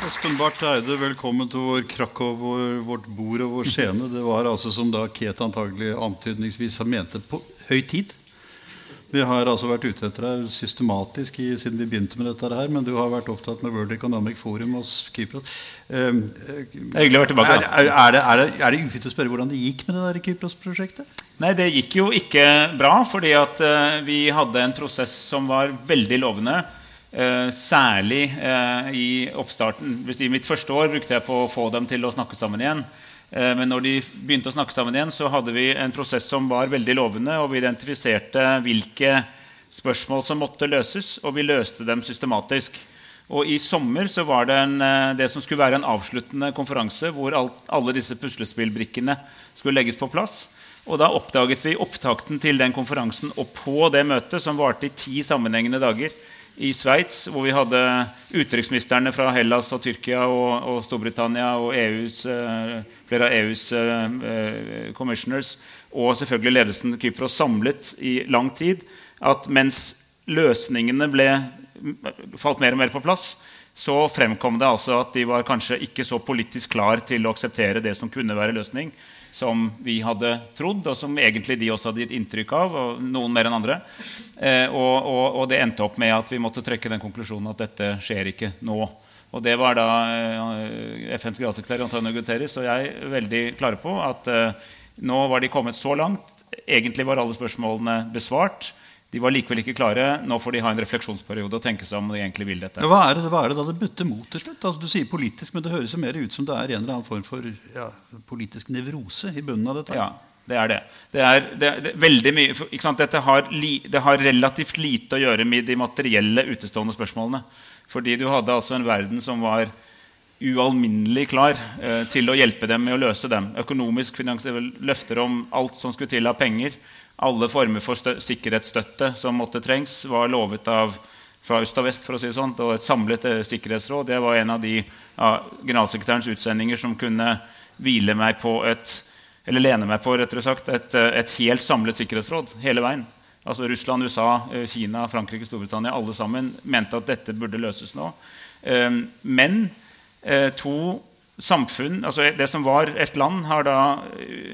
Espen Barth Eide, velkommen til vår Krakow, vår, vårt bord og vår scene. Det var altså som da Ket antagelig antydningsvis mente på høy tid. Vi har altså vært ute etter deg systematisk i, siden vi begynte med dette her, men du har vært opptatt med World Economic Forum og Kypros. Um, er hyggelig å være tilbake. Er, er, det, er, det, er det ufint å spørre hvordan det gikk med det der Kypros-prosjektet? Nei, det gikk jo ikke bra, fordi at uh, vi hadde en prosess som var veldig lovende. Eh, særlig eh, i oppstarten. I mitt første år brukte jeg på å få dem til å snakke sammen igjen. Eh, men når de begynte å snakke sammen igjen, så hadde vi en prosess som var veldig lovende. Og vi identifiserte hvilke spørsmål som måtte løses, og vi løste dem systematisk. Og I sommer så var det en, det som skulle være en avsluttende konferanse hvor alt, alle disse puslespillbrikkene skulle legges på plass. Og Da oppdaget vi opptakten til den konferansen. Og på det møtet, som varte i ti sammenhengende dager, i Sveits, hvor vi hadde utenriksministrene fra Hellas og Tyrkia og, og Storbritannia og EUs, uh, flere av EUs uh, commissioners og selvfølgelig ledelsen Kypros samlet i lang tid, at mens løsningene ble, falt mer og mer på plass, så fremkom det altså at de var kanskje ikke så politisk klar til å akseptere det som kunne være løsning som vi hadde trodd, og som egentlig de også hadde gitt inntrykk av, og noen mer enn andre. Eh, og, og, og, det endte opp med at vi måtte trekke den konklusjonen at dette skjer ikke nå. Og det var da eh, FNs generalsekretær Antonio Guterres og jeg veldig klare på at eh, nå var de kommet så langt. Egentlig var alle spørsmålene besvart. De var likevel ikke klare. Nå får de ha en refleksjonsperiode og tenke seg om de egentlig vil dette. Hva er det, hva er det da det butter mot til slutt? Altså, du sier politisk, men det høres jo mer ut som det er en eller annen form for ja, politisk nevrose i bunnen av dette. Ja, det er det. Det er, det, det, veldig mye, Dette har, li, det har relativt lite å gjøre med de materielle utestående spørsmålene. Fordi du hadde altså en verden som var ualminnelig klar eh, til å hjelpe dem med å løse dem. Økonomisk løfter om alt som skulle til av penger alle former for sikkerhetsstøtte som måtte trengs, var lovet av fra øst og vest. for å si det sånn, og Et samlet eh, sikkerhetsråd det var en av de ja, generalsekretærens utsendinger som kunne hvile meg på et, eller lene meg på rettere sagt, et, eh, et helt samlet sikkerhetsråd hele veien. Altså Russland, USA, eh, Kina, Frankrike, Storbritannia alle sammen mente at dette burde løses nå. Ehm, men to samfunn, altså Det som var et land, har da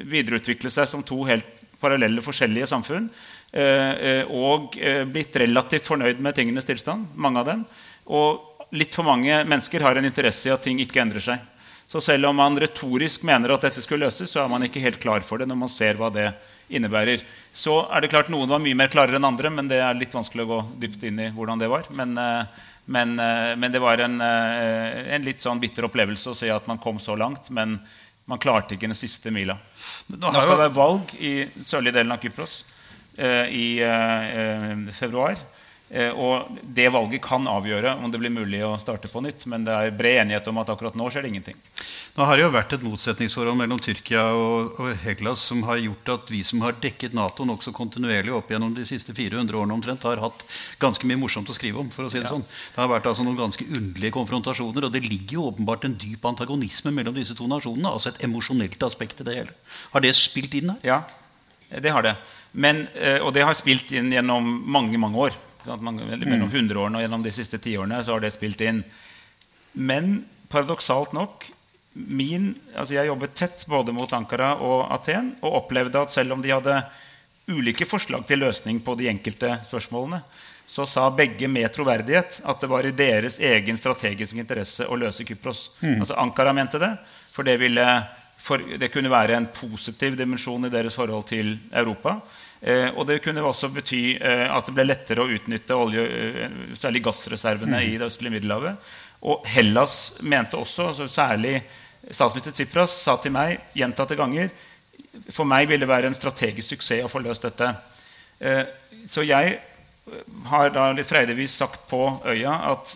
videreutviklet seg som to helt parallelle, forskjellige samfunn. Eh, eh, og eh, blitt relativt fornøyd med tingenes tilstand. mange av dem. Og litt for mange mennesker har en interesse i at ting ikke endrer seg. Så selv om man retorisk mener at dette skulle løses, så er man ikke helt klar for det når man ser hva det innebærer. Så er det klart Noen var mye mer klarere enn andre, men det er litt vanskelig å gå dypt inn i hvordan det var. Men, men, men det var en, en, litt sånn bitter opplevelse å se at man kom så langt. Men man klarte ikke den siste mila. Nå skal det være valg i sørlige delen av Kypros eh, i eh, februar. Eh, og det valget kan avgjøre om det blir mulig å starte på nytt. Men det er bred enighet om at akkurat nå skjer det ingenting. Nå har det jo vært et motsetningsforhold mellom Tyrkia og, og Hellas som har gjort at vi som har dekket Nato nokså kontinuerlig opp gjennom de siste 400 årene omtrent, har hatt ganske mye morsomt å skrive om. for å si Det ja. sånn. Det har vært altså noen ganske underlige konfrontasjoner, og det ligger jo åpenbart en dyp antagonisme mellom disse to nasjonene. altså Et emosjonelt aspekt i det hele. Har det spilt inn her? Ja, det har det. Men, eh, og det har spilt inn gjennom mange mange år. Mellom 100-årene og gjennom de siste tiårene så har det spilt inn. Men paradoksalt nok min, altså Jeg jobbet tett både mot Ankara og Aten og opplevde at selv om de hadde ulike forslag til løsning på de enkelte spørsmålene, så sa begge med troverdighet at det var i deres egen strategiske interesse å løse Kypros. Mm. Altså Ankara mente det, for det, ville, for det, kunne være en positiv dimensjon i deres forhold til Europa. Eh, og det kunne også bety eh, at det ble lettere å utnytte olje, eh, særlig gassreservene mm. i det østlige Middelhavet. Og Hellas mente også, altså særlig Statsminister Tsipras sa til meg gjentatte ganger for meg ville det være en strategisk suksess å få løst dette. Så jeg har da litt freidigvis sagt på øya at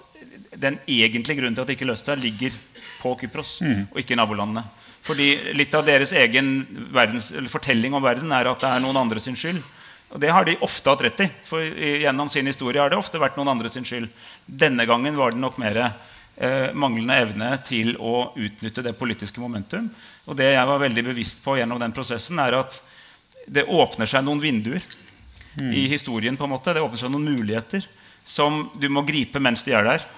den egentlige grunnen til at det ikke løste seg, ligger på Kypros mm. og ikke i nabolandene. Fordi litt av deres egen verdens, fortelling om verden er at det er noen andre sin skyld. Og det har de ofte hatt rett i. For gjennom sin historie har det ofte vært noen andre sin skyld. Denne gangen var det nok mer eh, manglende evne til å utnytte det politiske momentum. Og det jeg var veldig bevisst på gjennom den prosessen, er at det åpner seg noen vinduer mm. i historien. på en måte. Det åpner seg noen muligheter som du må gripe mens de er der.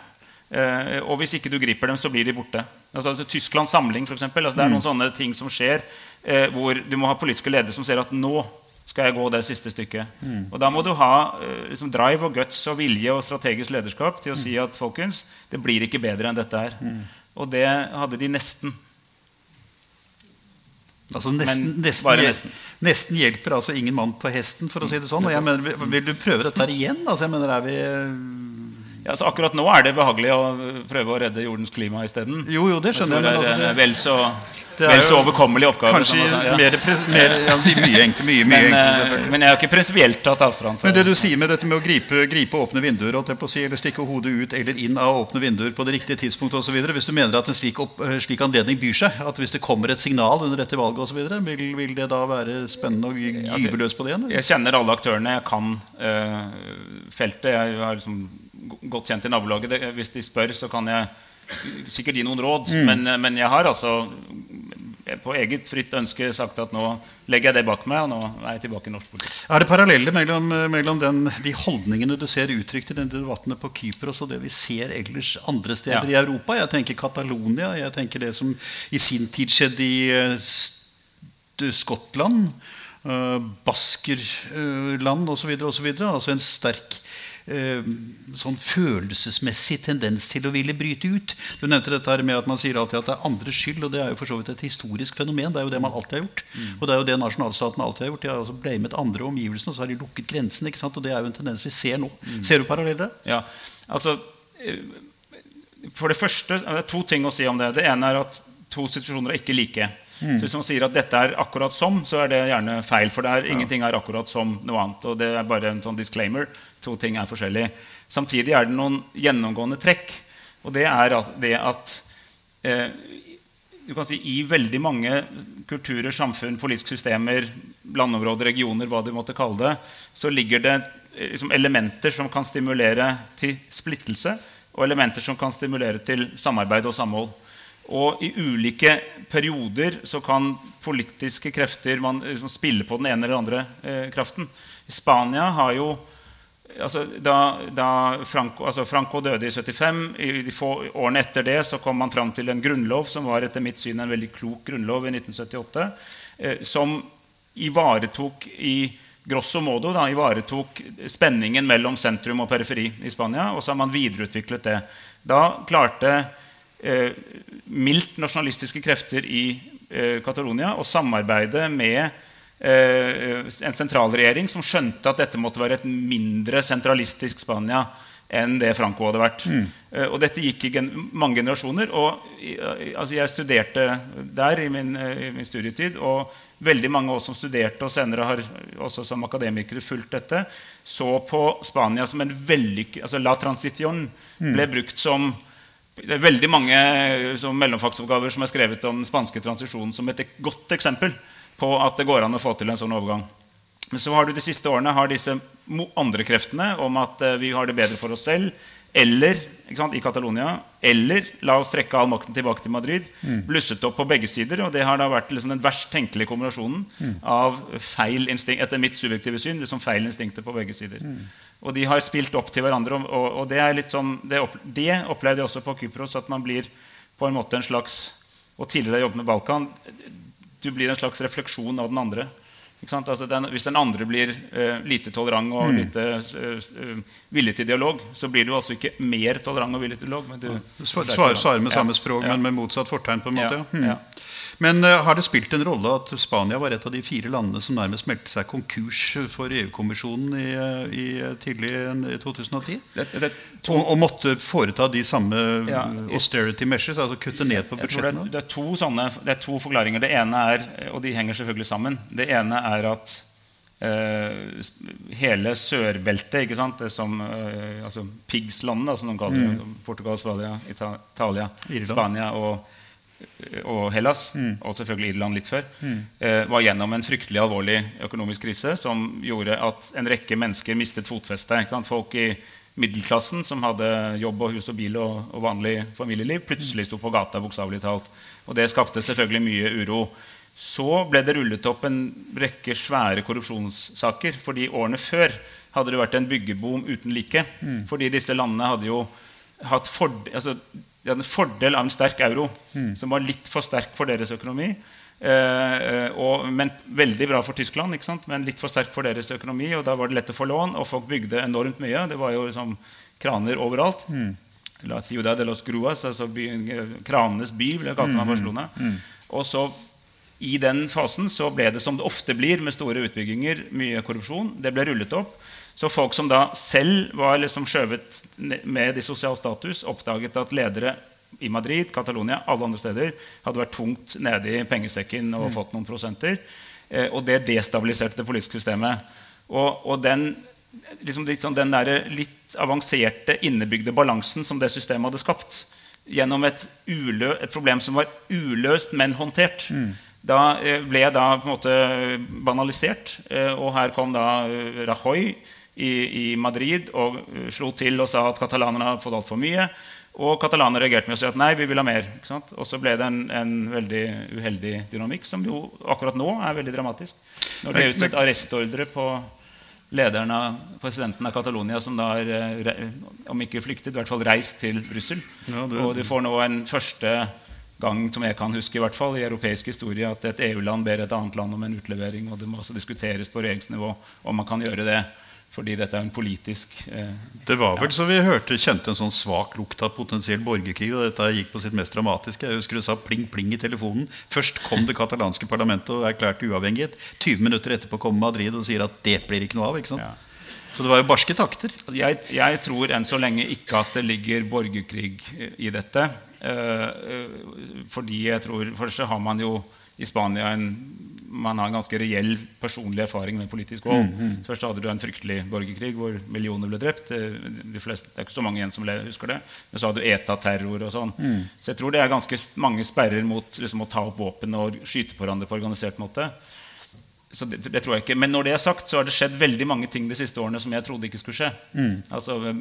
Eh, og hvis ikke du griper dem, så blir de borte. Altså, Tysklands samling, eksempel, altså, Det er noen sånne ting som skjer eh, hvor du må ha politiske ledere som ser at nå skal jeg gå det siste stykket. Og Da må du ha eh, liksom, drive og guts og vilje og strategisk lederskap til å si at folkens, det blir ikke bedre enn dette her. Og det hadde de nesten. Altså nesten, nesten, nesten. nesten hjelper altså ingen mann på hesten, for å si det sånn. Og jeg mener, vil- vil du prøve dette her igjen? Altså, jeg mener, er vi Ja, så Akkurat nå er det behagelig å prøve å redde jordens klima isteden. Jo, jo, det skjønner jeg. jeg. det er altså, en det, vel så, er vel så overkommelig oppgave. kanskje sånn, ja. mer, mer ja, Mye enkelt, mye, mye Men, enklere. eh, men jeg har ikke prinsipielt tatt avstand fra Men det du sier med dette med å gripe, gripe åpne vinduer, si, eller stikke hodet ut eller inn av åpne vinduer på det riktige tidspunkt osv. Hvis du mener at en slik, opp, eh, slik anledning byr seg, at hvis det kommer et signal under dette valget osv., vil, vil det da være spennende å gy- gyve løs på det igjen? eller? Jeg kjenner alle aktørene. Jeg kan øh, feltet. Jeg har liksom godt kjent i nabolaget. Det, hvis de spør, så kan jeg sikkert gi noen råd. Mm. Men, eh, men jeg har altså på eget fritt ønske sagt at nå legger jeg det bak meg, og nå er jeg tilbake i norsk politikk. Er det paralleller mellom, mellom den, de holdningene du ser uttrykt i denne debattene på Kypros, og det vi ser ellers andre steder Ja. i Europa? Jeg tenker Catalonia. Jeg tenker det som i sin tid skjedde i eh, Skottland. Uh, Baskerland uh, osv. Altså en sterk eh, sånn følelsesmessig tendens til å ville bryte ut. Du nevnte dette her med at man sier alltid at det er andres skyld, og det er jo for så vidt et historisk fenomen. Det er jo det man alltid har gjort. Og det er jo det nasjonalstaten alltid har gjort. De har altså blamet andre omgivelsene, og så har de lukket grensene. ikke sant? Og det er jo en tendens vi ser nå. Ser du paralleller? Ja, altså eh, For det første det er to ting å si om det. Det ene er at to situasjoner er ikke like. Så Hvis man sier at dette er akkurat som, så er det gjerne feil. For det er, ingenting er akkurat som noe annet. Og det er bare en sånn disclaimer. To ting er forskjellige. Samtidig er det noen gjennomgående trekk. Og det er at, det at eh, du kan si, I veldig mange kulturer, samfunn, politiske systemer, landområder, regioner, hva du måtte kalle det, så ligger det eh, liksom, elementer som kan stimulere til splittelse, og elementer som kan stimulere til samarbeid og samhold. Og i ulike perioder så kan politiske krefter man, liksom, spille på den ene eller andre eh, kraften. Spania har jo altså, da, da Franco, altså Franco døde i 75, i de få årene etter det så kom man fram til en grunnlov som var etter mitt syn en veldig klok grunnlov i 1978, eh, som ivaretok i grosso modo da, ivaretok spenningen mellom sentrum og periferi i Spania. Og så har man videreutviklet det. Da klarte eh, mildt nasjonalistiske krefter i eh, Catalonia å samarbeide med en sentralregjering som skjønte at dette måtte være et mindre sentralistisk Spania enn det Franco hadde vært. Mm. og dette gikk i gen mange generasjoner. Og altså jeg studerte der i min, eh, i min studietid, og veldig mange av oss som studerte, og senere har også som akademikere fulgt dette, så på Spania som en vellykket altså La transition ble brukt som det er veldig mange eh, mellomfagsoppgaver som er skrevet om den spanske transisjonen som et godt eksempel på at det går an å få til en sånn overgang. Men så har du de siste årene har disse andre kreftene om at eh, vi har det bedre for oss selv, eller ikke sant, i Catalonia, eller la oss trekke all makten tilbake til Madrid, blusset opp på begge sider. Og det har da vært liksom den verst tenkelige kombinasjonen av feil instinkt, etter mitt subjektive syn, liksom feil instinkter på begge sider. Og de har spilt opp til hverandre. Og, og, og det er litt sånn, det, opp, det opplevde jeg også på Kypros, at man blir på en måte en slags Og tidligere jobbet med Balkan. Du blir en slags refleksjon av den andre. Ikke sant? Altså den, hvis den andre blir uh, lite tolerant og lite eh, eh, villig til dialog, så blir du altså ikke mer tolerant og villig til dialog. Men du ja. svar, svarer med samme språk, Ja. men med motsatt fortegn. på en måte. Ja, Ja. Men eh, har det spilt en rolle at Spania var et av de fire landene som nærmest meldte seg konkurs for EU-kommisjonen i, eh, i tidlig i 2010? Det, det, Og, og måtte foreta de samme Ja, eh, austerity measures, altså kutte ned på budsjettene? det, to det er to forklaringer. Det ene er, og de henger selvfølgelig sammen, det ene er at Uh, hele sørbeltet, ikke sant? det som uh, altså Pigslandene, som de kaller det, som Portugal, Svalia, Italia, Irland. Spania og, og Hellas, og selvfølgelig Irland litt før, eh, var gjennom en fryktelig alvorlig økonomisk krise som gjorde at en rekke mennesker mistet fotfestet. Folk i middelklassen som hadde jobb og hus og bil og, og vanlig familieliv, plutselig sto på gata, bokstavelig talt. Og det skapte selvfølgelig mye uro. Så ble det rullet opp en rekke svære korrupsjonssaker. fordi årene før hadde det vært en byggeboom uten like. Fordi disse landene hadde jo hatt fordel, altså, de hadde en fordel av en sterk euro, som var litt for sterk for deres økonomi. Eh, og, men veldig bra for Tyskland, ikke sant? men litt for sterk for deres økonomi. Og da var det lett å få lån, og folk bygde enormt mye. Det var jo liksom kraner overalt. La Ciudad de los Gruas, altså by, kranenes by, ble kalt av Barcelona. Og så i den fasen så ble det som det ofte blir med store utbygginger, mye korrupsjon. Det ble rullet opp. Så folk som da selv var liksom skjøvet med i sosial status, oppdaget at ledere i Madrid, Catalonia, alle andre steder hadde vært tungt nede i pengesekken og fått noen prosenter. Eh, og det destabiliserte det politiske systemet. Og, og den, liksom, liksom den der litt avanserte, innebygde balansen som det systemet hadde skapt, gjennom et, ulø, et problem som var uløst, men håndtert, da eh, ble da på en måte banalisert. Eh, og her kom da Rajoy i, i Madrid og slo til og sa at katalanerne hadde fått altfor mye. Og katalanerne reagerte med å si at nei, vi vil ha mer. ikke sant? Og så ble det en, en veldig uheldig dynamikk, som jo akkurat nå er veldig dramatisk. Når det er utstedt arrestordre på lederen av presidenten av Catalonia, som da har, eh, om ikke flyktet, i hvert fall reist til Brussel. Ja, Og de får nå en første gang som jeg kan huske i hvert fall, i europeisk historie at et EU-land ber et annet land om en utlevering. Og det må også diskuteres på regjeringsnivå om man kan gjøre det. Fordi dette er en politisk eh, Det var vel så vi hørte, kjente en sånn svak lukt av potensiell borgerkrig. og dette gikk på sitt mest dramatiske. Jeg husker du sa pling, pling i telefonen. Først kom det katalanske parlamentet og erklærte uavhengighet. 20 minutter etterpå kommer Madrid og sier at det blir ikke noe av. ikke sant? Ja. Så det var jo barske takter. Altså, Jeg, jeg tror enn så lenge ikke at det ligger borgerkrig eh, i dette. Eh, eh, fordi jeg tror Først så har man jo i Spania en, man har en ganske reell personlig erfaring med politisk vold. Først hadde du en fryktelig borgerkrig hvor millioner ble drept. Eh, De fleste, det er ikke så mange igjen som husker det. Men så hadde du ETA-terror og sånn. Så jeg tror det er ganske mange sperrer mot liksom, å ta opp våpen og skyte på hverandre på organisert måte. Så det, det tror jeg ikke. Men når det er sagt, så har det skjedd veldig mange ting de siste årene som jeg trodde ikke skulle skje. Altså, eh,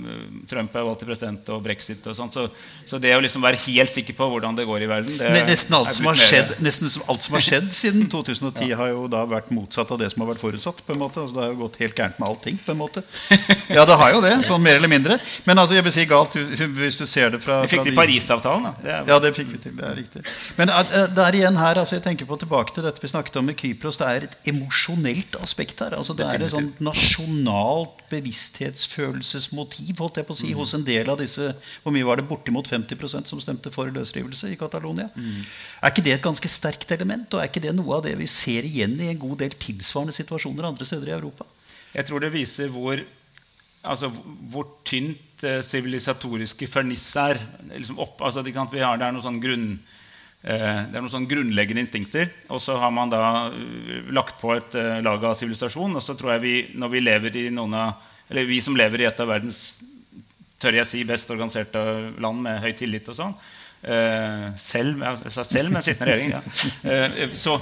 Trump er valgt til president og brexit og sånt. Så, så det å liksom være helt sikker på hvordan det går i verden det Men nesten alt, som har skjedd, nesten alt som har skjedd siden 2010, har jo da vært motsatt av det som har vært forutsatt. på en måte altså, Det har jo gått helt gærent med allting. på en måte Ja, det har jo det, sånn mer eller mindre. Men altså, jeg vil si galt hvis du ser det fra Vi fikk til Parisavtalen. Da. Det er, Ja, det fikk vi til. Det er riktig. Men der det er igjen her, altså jeg tenker på tilbake til dette vi snakket om med Kypros. Det er et emosjonelt aspekt her. altså Det er et sånt nasjonalt bevissthetsfølelsesmotiv holdt jeg på å si, hos en del av disse Hvor mye var det? Bortimot 50% som stemte for løsrivelse i Catalonia. Er ikke det et ganske sterkt element? Og er ikke det noe av det vi ser igjen i en god del tilsvarende situasjoner andre steder i Europa? Jeg tror det viser hvor, altså, hvor tynt det sivilisatoriske ferniss er. Liksom opp, altså, vi har, det er noen sånn grunn... eh, det er noen sånn grunnleggende instinkter, og så har man da eh, lagt på et eh, lag av sivilisasjon. Og så tror jeg vi, når vi lever i noen av Eller vi som lever i et av verdens tør jeg si, best organiserte land med høy tillit og sånn. Selv, sa selv med sittende regjering. Ja. Så,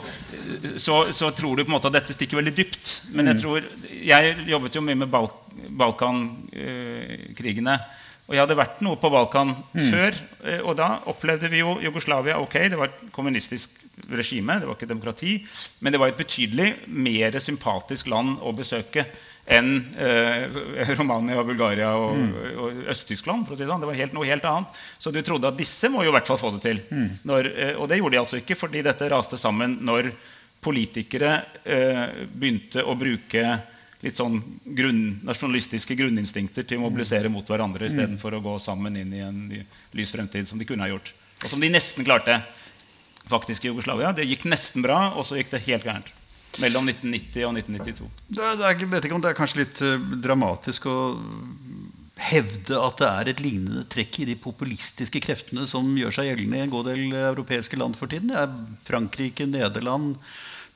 så, så tror du på en måte at dette stikker veldig dypt. Men jeg tror, jeg jobbet jo mye med Bal Balkankrigene. Og jeg hadde vært noe på Balkan før. eh, Og da opplevde vi jo Jugoslavia. ok, Det var et kommunistisk regime, det var ikke demokrati. Men det var et betydelig mer sympatisk land å besøke enn eh, Romania, Bulgaria og, og Øst-Tyskland. si det sånn. Det var helt, noe helt annet. Så du trodde at disse må jo i hvert fall få det til. Når, eh, og det gjorde de altså ikke, fordi dette raste sammen når politikere eh, begynte å bruke litt sånn grunn, nasjonalistiske grunninstinkter til å mobilisere mot hverandre istedenfor å gå sammen inn i en lys fremtid, som de kunne ha gjort. Og som de nesten klarte faktisk i Jugoslavia. Det gikk nesten bra, og så gikk det helt gærent. Mellom 1990 og 1992. Det er, det er, ikke det er kanskje litt eh, dramatisk å hevde at det er et lignende trekk i de populistiske kreftene som gjør seg gjeldende i en god del europeiske land for tiden. Det er Frankrike, Nederland,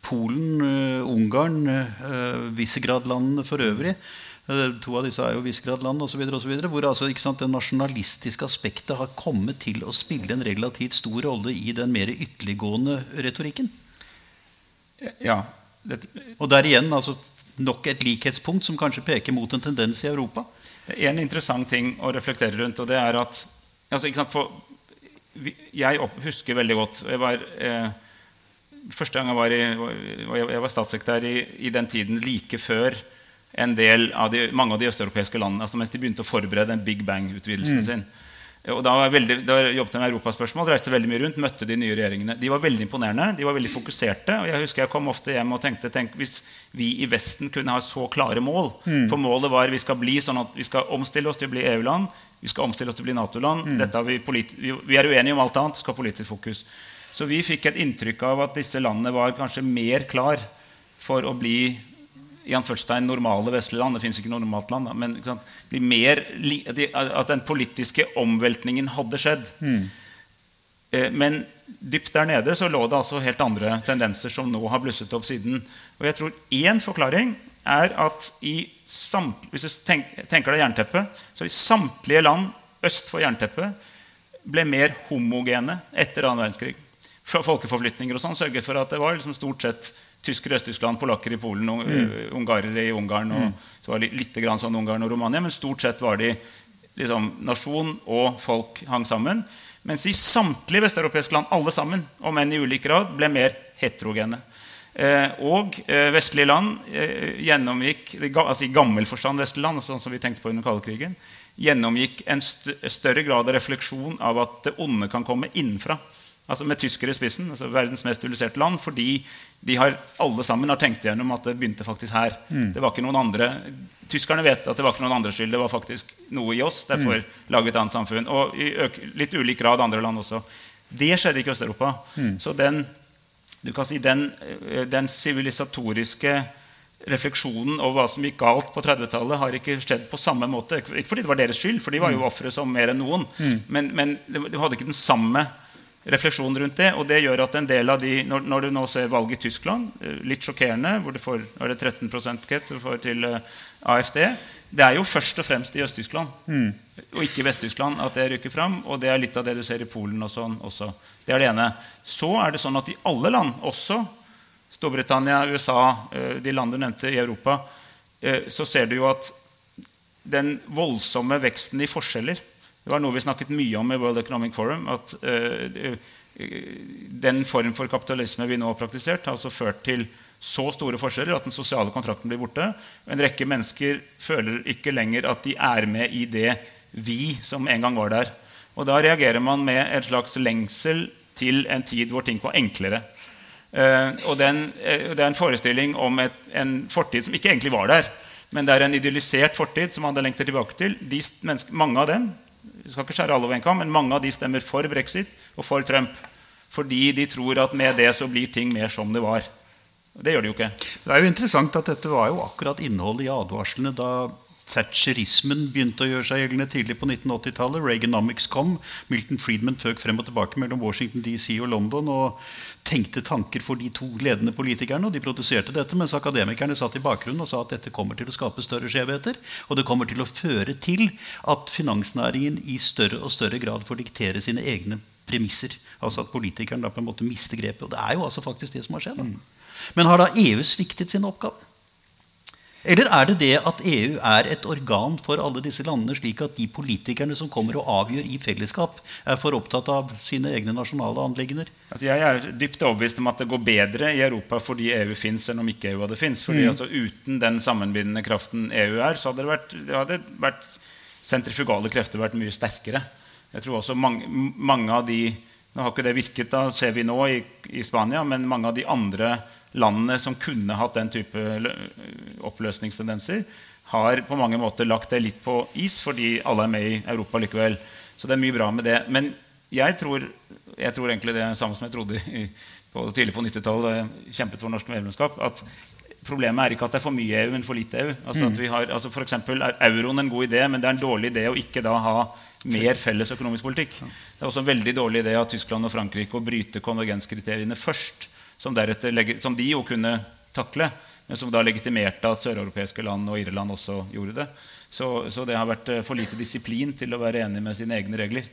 Polen, eh, Ungarn, uh, Visegrad-landene for øvrig. Eh, To av disse er jo Visegrad-land osv. Hvor altså, sant, det nasjonalistiske aspektet har kommet til å spille en relativt stor rolle i den mer ytterliggående retorikken. Ja, det, Og der igjen altså, nok et likhetspunkt som kanskje peker mot en tendens i Europa. Det er en interessant ting å reflektere rundt, og det er at altså, sant, for, Jeg husker veldig godt jeg var, eh, Første gang jeg var, i, jeg var statssekretær i, i den tiden like før en del av de, mange av de østeuropeiske landene, altså mens de begynte å forberede en Big Bang-utvidelsen sin. Og da, var jeg veldig, da jobbet jeg med europaspørsmål, reiste veldig mye rundt, møtte de nye regjeringene. De var veldig imponerende, de var veldig fokuserte. og jeg husker jeg kom ofte hjem og tenkte tenk, hvis vi i Vesten kunne ha så klare mål mm. For målet var vi skal bli sånn at vi skal omstille oss til å bli EU-land, vi skal omstille oss til å bli Nato-land. Mm. Vi, vi, er uenige om alt annet, skal ha politisk fokus. Så vi fikk et inntrykk av at disse landene var kanskje mer klar for å bli i anførselstegn normale vestlige land. Det fins ikke noe normalt land. Da, men mer, at den politiske omveltningen hadde skjedd. Mm. Men dypt der nede så lå det altså helt andre tendenser som nå har blusset opp siden. Og jeg tror én forklaring er at i samt, hvis du tenker deg jernteppet, så i samtlige land øst for jernteppet ble mer homogene etter annen verdenskrig. Folkeforflytninger og sånn sørget for at det var liksom stort sett tyskere i Øst-Tyskland, polakker i Polen, mm. Eh, ungarere i Ungarn. og mm. så var det litt grann sånn Ungarn og Romania, Men stort sett var de liksom, nasjon og folk hang sammen. Mens i samtlige vesteuropeiske land, alle sammen, om enn i ulik grad, ble mer heterogene. Eh, og eh, vestlige land eh, gjennomgikk altså i gammel forstand vestlige land, sånn som vi tenkte på under kaldekrigen, gjennomgikk en st større grad av refleksjon av at det onde kan komme innenfra altså med tyskere i spissen, altså verdens mest siviliserte land, fordi de har, alle sammen har tenkt igjennom at det begynte faktisk her. Mm. Det var ikke noen andre, Tyskerne vet at det var ikke noen andres skyld. Det var faktisk noe i oss. Derfor mm. vi et annet samfunn. Og i litt ulik grad andre land også. Det skjedde ikke i Øst-Europa. Mm. Så den du kan si, den, eh, den sivilisatoriske refleksjonen over hva som gikk galt på 30-tallet, har ikke skjedd på samme måte. Ikke fordi det var deres skyld, for de var jo mm. ofre som mer enn noen. Mm. Men, men de hadde ikke den samme refleksjon rundt det. Og det gjør at en del av de, når, når du nå ser valget i Tyskland, eh, litt sjokkerende, hvor det får, er det 13 kett til uh, eh, AFD Det er jo først og fremst i Øst-Tyskland mm. og ikke i Vest-Tyskland at det rykker fram. Og det er litt av det du ser i Polen og sånn også. Det er det ene. Så er det sånn at i alle land, også Storbritannia, USA, uh, de land du nevnte i Europa, så ser du jo at den voldsomme veksten i forskjeller det var noe vi snakket mye om i World Economic Forum. at uh, Den form for kapitalisme vi nå har praktisert, har altså ført til så store forskjeller at den sosiale kontrakten blir borte. En rekke mennesker føler ikke lenger at de er med i det vi som en gang var der. Og da reagerer man med et slags lengsel til en tid hvor ting var enklere. Uh, og uh, det er en forestilling om et, en fortid som ikke egentlig var der. Men det er en idealisert fortid som man hadde lengter tilbake til. De mange av dem skal ikke skjære alle over en kam, men mange av de stemmer for brexit og for Trump. Fordi de tror at med det så blir ting mer som det var. Det gjør det jo ikke. Det er jo interessant at dette var jo akkurat innholdet i advarslene da Thatcherismen begynte å gjøre seg gjeldende tidlig på 1980-tallet. Reaganomics kom. Milton Friedman føk frem og tilbake mellom Washington DC og London og tenkte tanker for de to ledende politikerne. og De produserte dette, mens akademikerne satt i bakgrunnen og sa at dette kommer til å skape større skjevheter. Og det kommer til å føre til at finansnæringen i større og større grad får diktere sine egne premisser. Altså at politikeren da på en måte mister grepet. Og det er jo altså faktisk det som har skjedd. Da. Men har da EU sviktet sin oppgave? Eller er det det at EU er et organ for alle disse landene, slik at de politikerne som kommer og avgjør i fellesskap, er for opptatt av sine egne nasjonale anliggender? Altså jeg er dypt overbevist om at det går bedre i Europa fordi EU fins, enn om ikke EU hadde fins. Mm. altså, uten den sammenbindende kraften EU er, så hadde det vært, det hadde vært sentrifugale krefter vært mye sterkere. Jeg tror også mange, mange av de Nå har ikke det virket, da ser vi nå i, i Spania, men mange av de andre landene som kunne hatt den type oppløsningstendenser, har på mange måter lagt det litt på is fordi alle er med i Europa likevel. Så det er mye bra med det. Men jeg tror, jeg tror egentlig det er samme som jeg trodde i, på, tidlig på 90-tallet da jeg kjempet for norsk medlemskap. at Problemet er ikke at det er for mye EU, men for lite EU. Altså vi har, altså for er Euroen en god idé, men det er en dårlig idé å ikke da ha mer felles økonomisk politikk. Det er også en veldig dårlig idé av Tyskland og Frankrike å bryte konvergenskriteriene først som, som, de jo kunne takle, men som da legitimerte at søreuropeiske land og Irland også gjorde det. Så, så, det har vært eh, for lite disiplin til å være enig med sine egne regler.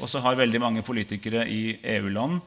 Og så har veldig mange politikere i EU-land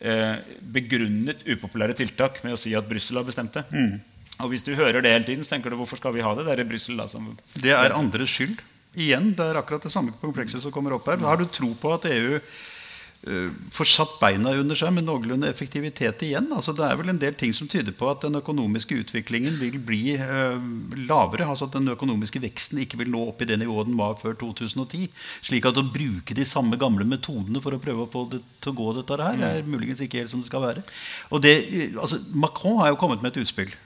eh, begrunnet upopulære tiltak med å si at Brussel har bestemt det. Mm. Og hvis du hører det hele tiden, så tenker du hvorfor skal vi ha det? Det er Brussel da som Det er andres skyld. Igjen, det er akkurat det samme komplekset som kommer opp her. Har du tro på at EU eh, får satt beina under seg med noenlunde effektivitet igjen. Altså, det er vel en del ting som tyder på at den økonomiske utviklingen vil bli uh, lavere. altså At den økonomiske veksten ikke vil nå opp i det nivået den var før 2010. Slik at å bruke de samme gamle metodene for å prøve å få det til å gå, dette her, er muligens ikke helt som det skal være. Og det, altså, Macron har jo kommet med et utspill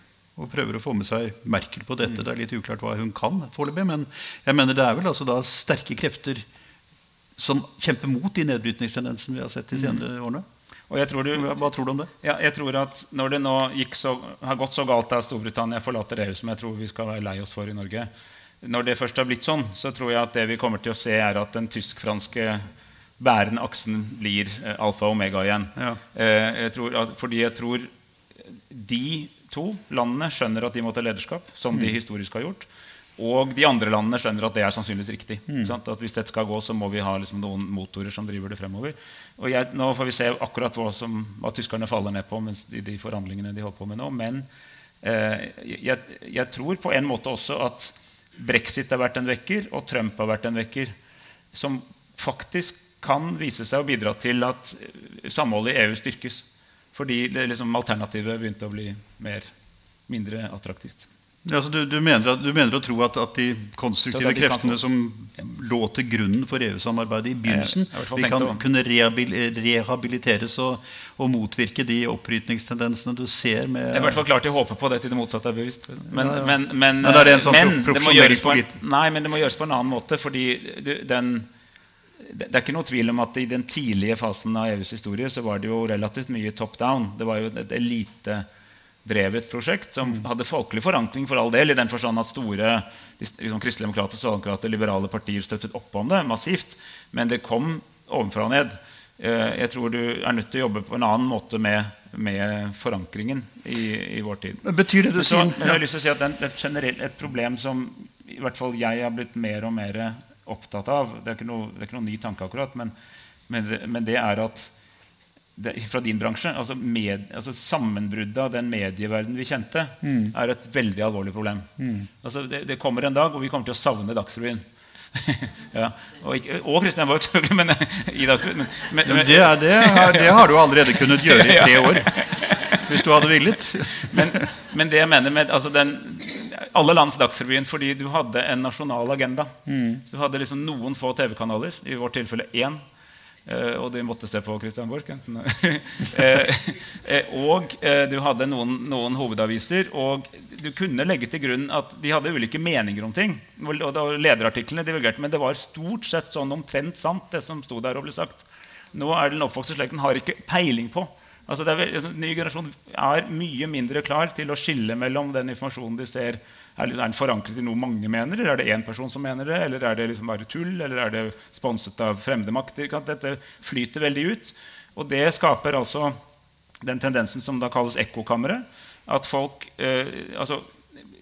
og prøver å få med seg Merkel på dette. Det er litt uklart hva hun kan foreløpig, men jeg mener det er vel altså da sterke krefter som kjemper mot de nedbrytningstendensene vi har sett de senere årene. Og jeg tror du, Hva tror du om det? ja, jeg tror at Når det nå så, har gått så galt at Storbritannia forlater EU, som jeg tror vi skal være lei oss for i Norge Når det først har blitt sånn, så tror jeg at det vi kommer til å se, er at den tysk-franske bærende aksen blir eh, alfa og omega igjen. Ja. Eh, jeg tror fordi jeg tror de to landene skjønner at de må ta lederskap, som de historisk har gjort. Og de andre landene skjønner at det er sannsynligvis riktig. Sant? At Hvis dette skal gå, så må vi ha liksom noen motorer som driver det fremover. Og jeg, Nå får vi se akkurat hva, som, hva tyskerne faller ned på mens, i de forhandlingene de holder på med nå. Men eh, jeg, jeg tror på en måte også at brexit har vært en vekker, og Trump har vært en vekker, som faktisk kan vise seg å bidra til at eh, samholdet i EU styrkes. Fordi det liksom alternativet begynte å bli mer, mindre attraktivt. Ja, altså du, du, mener at, du mener å tro at, at de konstruktive at de kreftene som lå til grunnen for EU-samarbeidet i begynnelsen, Jeg i hvert fall de kan kunne rehabil, rehabiliteres og, og motvirke de oppbrytningstendensene du ser med Jeg er i hvert fall klar til å håpe på det til det motsatte er bevisst. Men, Ja, ja. men, men, Men det sånn men det må gjøres på en, nei, men det må gjøres på en annen måte. fordi den, det er ikke noe tvil om at i den tidlige fasen av EUs historie så var det jo relativt mye top down. Det var jo et elitedrevet prosjekt som Mm. hadde folkelig forankring for all del, i den forstand at store liksom, kristeligdemokrater, sosialdemokrater, liberale partier støttet opp om det massivt. Men det kom ovenfra og ned. Eh, Jeg tror du er nødt til å jobbe på en annen måte med, med forankringen i, i vår tid. Betyr det du sier Ja. jeg har lyst til å si at det er generelt, et problem som i hvert fall jeg har blitt mer og mer opptatt av Det er ikke noe, det er ikke noe ny tanke, akkurat, men, men, men det er at det, fra din bransje altså, med, altså Sammenbruddet av den medieverden vi kjente, er et veldig alvorlig problem. Altså, det, det kommer en dag hvor vi kommer til å savne Dagsrevyen. ja. Og, ikke, og Christian Borch, selvfølgelig. Men, i Dagsrevyen. Men, men, Men men, det, er, det, har, det har du allerede kunnet gjøre i tre år. Hvis du hadde villet. men, men det jeg mener med altså den, Alle lands Dagsrevyen fordi du hadde en nasjonal agenda. Så du hadde liksom noen få TV-kanaler, i vårt tilfelle én. eh, og de måtte se på Christian Borch. Eh, eh, og du hadde noen, noen hovedaviser. Og du kunne legge til grunn at de hadde ulike meninger om ting. Og lederartiklene divergerte, Men det var stort sett sånn omtrent sant, det som sto der og ble sagt. Nå er den oppvokste slekten har ikke peiling på. Altså er, vel- en ny generasjon er mye mindre klar til å skille mellom den informasjonen de ser er er den forankret i noe mange mener, eller er det én person som mener det, eller er det liksom bare tull, eller er det sponset av fremmede makter? Dette flyter veldig ut. Og det skaper altså den tendensen som da kalles ekkokammeret. At folk eh, altså,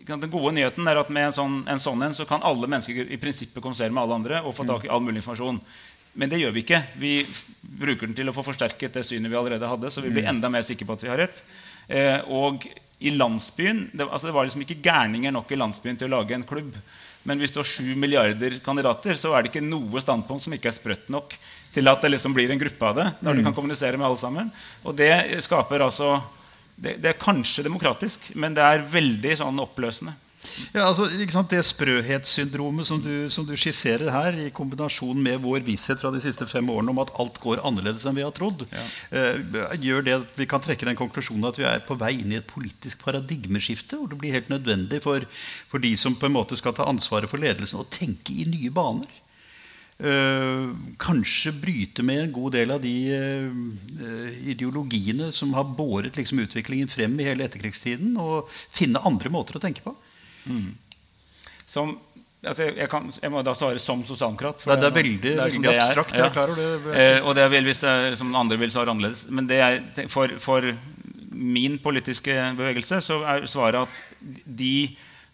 Den gode nyheten er at med en sånn en, sånn en så kan alle mennesker i prinsippet kommunisere med alle andre og få tak i all mulig informasjon. Men det gjør vi ikke. Vi bruker den til å få forsterket det synet vi allerede hadde. Så vi blir enda mer sikre på at vi har rett. Eh, og i landsbyen det, altså det var liksom ikke gærninger nok i landsbyen til å lage en klubb. Men hvis du har sju milliarder kandidater, så er det ikke noe standpunkt som ikke er sprøtt nok til at det liksom blir en gruppe av det. når du kan kommunisere med alle sammen. Og det skaper altså det, det er kanskje demokratisk, men det er veldig sånn oppløsende. Ja, altså? Det sprøhetssyndromet som du, som du skisserer her, i kombinasjon med vår visshet fra de siste fem årene om at alt går annerledes enn vi har trodd, eh, gjør det at vi kan trekke den konklusjonen at vi er på vei inn i et politisk paradigmeskifte, hvor det blir helt nødvendig for, for de som på en måte skal ta ansvaret for ledelsen, å tenke i nye baner. Uh, kanskje bryte med en god del av de uh, ideologiene som har båret liksom, utviklingen frem i hele etterkrigstiden, og finne andre måter å tenke på. Som, altså jeg, kan, jeg må da svare som sosialdemokrat. for Det, det er veldig, det er veldig abstrakt. Jeg er klar over det. Eh, og det er vel hvis jeg, som andre vil svare annerledes. Men det er, for, for min politiske bevegelse så er svaret at de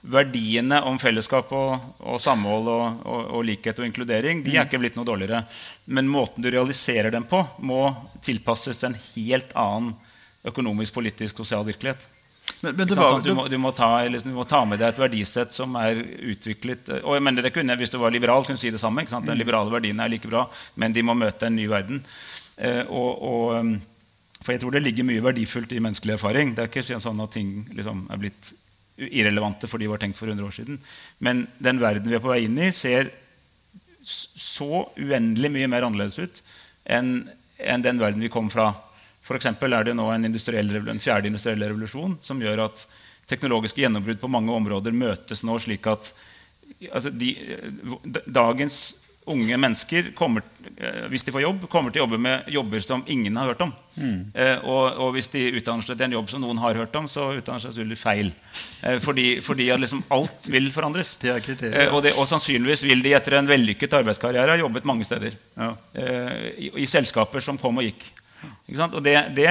verdiene om fellesskap og, og samhold og, og, og likhet og inkludering de er ikke blitt noe dårligere. Men måten du realiserer dem på, må tilpasses en helt annen økonomisk, politisk, sosial virkelighet. Men, men det var, Sånn du, må, du, må ta, liksom, du må ta med deg et verdisett som er utviklet eh, og jeg mener det kunne, Hvis du var liberal, kunne du si det samme. Sant? Mm. Den liberale verdien er like bra, men de må møte en ny verden. Eh, og, og, um, for jeg tror det ligger mye verdifullt i menneskelig erfaring. Det er ikke sånn at ting liksom er blitt irrelevante fordi de var tenkt for 100 år siden. Men den verden vi er på vei inn i, ser så uendelig mye mer annerledes ut enn enn den verden vi kom fra. F.eks. er det nå en, en fjerde industriell revolusjon som gjør at teknologiske gjennombrudd på mange områder møtes nå slik at altså de, dagens unge mennesker kommer, eh, hvis de får jobb, kommer til å jobbe med jobber som ingen har hørt om. Mm. Eh, og, og, hvis de utdanner seg til en jobb som noen har hørt om, så utdanner seg selvfølgelig feil. Eh, fordi, fordi liksom alt vil forandres. Det er. Eh, og, det, og, sannsynligvis vil de etter en vellykket arbeidskarriere ha jobbet mange steder. Ja. Eh, i, I selskaper som kom og gikk. Og det, det,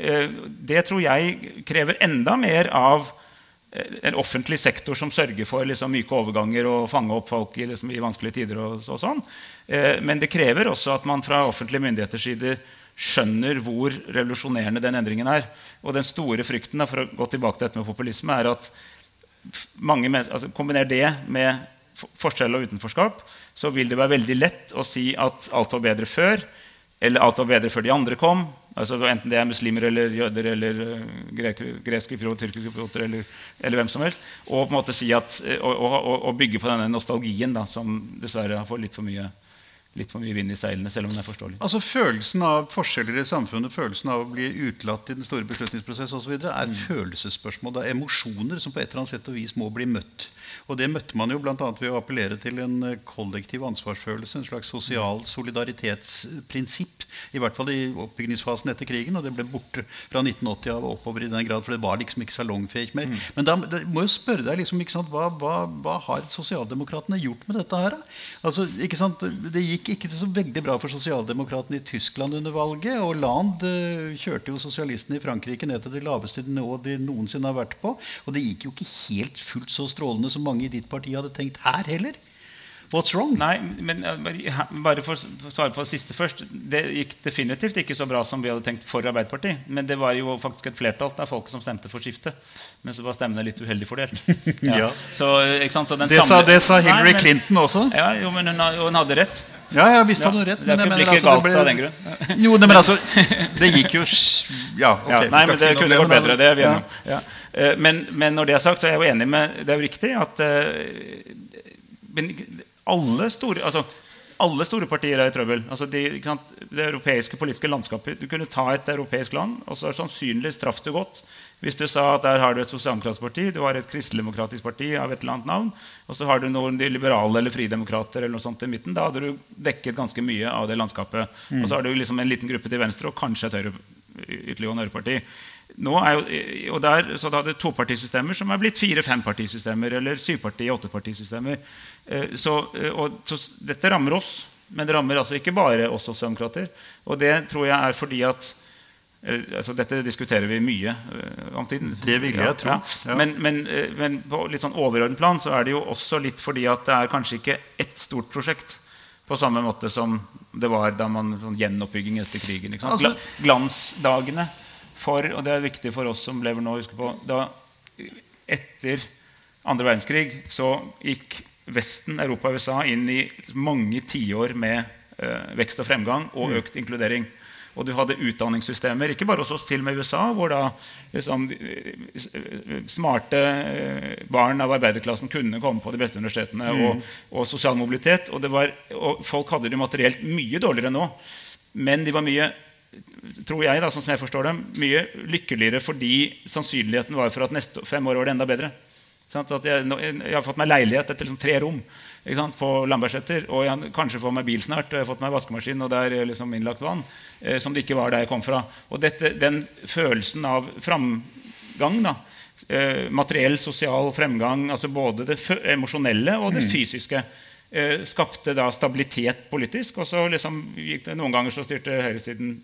eh, det, tror jeg krever enda mer av en offentlig sektor som sørger for liksom, myke overganger og fange opp folk i, liksom, i vanskelige tider. Og, og sånn. Eh, men det krever også at man fra offentlige myndigheters side skjønner hvor revolusjonerende den endringen er. Og den store frykten for å gå tilbake til dette med populisme er at mange altså, kombiner det med forskjell og utenforskap, så vil det være veldig lett å si at alt var bedre før, eller alt var bedre før de andre kom. Altså, enten det er muslimer eller jøder eller uh, greske piloter, tyrkiske piloter eller, eller, hvem som helst. Og på en måte si at, og, og, og bygge på denne nostalgien da, som dessverre har fått litt for mye litt for mye vind i seilene. selv om det er forståelig. Altså Følelsen av forskjeller i samfunnet, følelsen av å bli utelatt i den store beslutningsprosess osv. er mm. følelsesspørsmål. Det er emosjoner som på et eller annet sett og vis må bli møtt. Og det møtte man jo bl.a. ved å appellere til en eh, kollektiv ansvarsfølelse, en slags sosial solidaritetsprinsipp. I hvert fall i oppbyggingsfasen etter krigen, og det ble borte fra 1980 av oppover i den grad, for det var liksom ikke salongfähig mer. Mm. Men da må jo spørre deg liksom, hva, hva, hva, har sosialdemokratene gjort med dette her? Altså, ikke sant? Det gikk ikke så veldig bra for sosialdemokratene i Tyskland under valget. Og Land uh, kjørte jo sosialistene i Frankrike ned til det laveste nivået de noensinne har vært på. Og det gikk jo ikke helt fullt så strålende som mange i ditt parti hadde tenkt her heller. What's wrong? Nei, men Bare for å svare på det siste først. Det gikk definitivt ikke så bra som vi hadde tenkt for Arbeiderpartiet. Men det var jo faktisk et flertall av folk som stemte for skiftet. Men så var stemmene litt uheldig fordelt. Ja. ja. Så, det, samle... sa, det, sa, Hillary Nei, men, Clinton også. Ja, jo, men hun, hun hadde rett. Ja, ja, visst hadde hun rett. Men, det blir altså, galt ble... av den grunn. jo, nei, men altså Det gikk jo Ja, ok. Ja, nei, men det kunne gått bedre. Det er vi om. Ja. Eh, men, men, når det er sagt, så er jeg jo enig med Det er jo riktig at uh, alle store, altså, alle store partier er i trøbbel. Altså de, det europeiske politiske landskapet Du kunne ta et europeisk land, og så sannsynligvis traff du godt hvis du sa at der har du et sosialdemokratisk parti, du har et kristeligdemokratisk parti av et eller annet navn, og så har du noen de liberale eller fridemokrater eller noe sånt i midten. Da hadde du dekket ganske mye av det landskapet. Mm. Og så har du liksom en liten gruppe til venstre og kanskje et høyre, ytterliggående høyreparti. Nå er jo, og der, så da hadde topartisystemer som er blitt fire-fempartisystemer eller syvparti-åttepartisystemer. Eh, så, eh, og, så dette rammer oss, men det rammer altså ikke bare oss sosialdemokrater. Og det tror jeg er fordi at eh, altså Dette diskuterer vi mye om tiden. Det vil jeg tro. Ja. Men, men, men, på litt sånn overordnet plan så er det jo også litt fordi at det er kanskje ikke ett stort prosjekt på samme måte som det var da man sånn gjenoppbygging etter krigen. Altså, Glansdagene for, og det er viktig for oss som lever nå, å huske på da Etter andre verdenskrig så gikk Vesten, Europa og USA inn i mange tiår med eh, vekst og fremgang og mm. økt inkludering. Og du hadde utdanningssystemer, ikke bare hos oss, til med USA, hvor da liksom, smarte eh, barn av arbeiderklassen kunne komme på de beste universitetene, mm. og, og, sosial mobilitet. Og, var, og, folk hadde det materielt mye dårligere nå. Men de var mye tror jeg, da, sånn som jeg forstår dem, mye lykkeligere fordi sannsynligheten var for at neste fem år var det enda bedre. Sånn jeg, jeg, har fått meg leilighet etter liksom tre rom på Lambertseter. Og jeg kanskje får meg bil snart, og jeg har fått meg vaskemaskin, og det er liksom innlagt vann. Eh, som det ikke var der jeg kom fra. Og dette, den følelsen av framgang, da, eh, materiell, sosial fremgang, altså både det emosjonelle og det mm. fysiske, Eh, skapte da stabilitet politisk. Og så liksom gikk det noen ganger så styrte høyresiden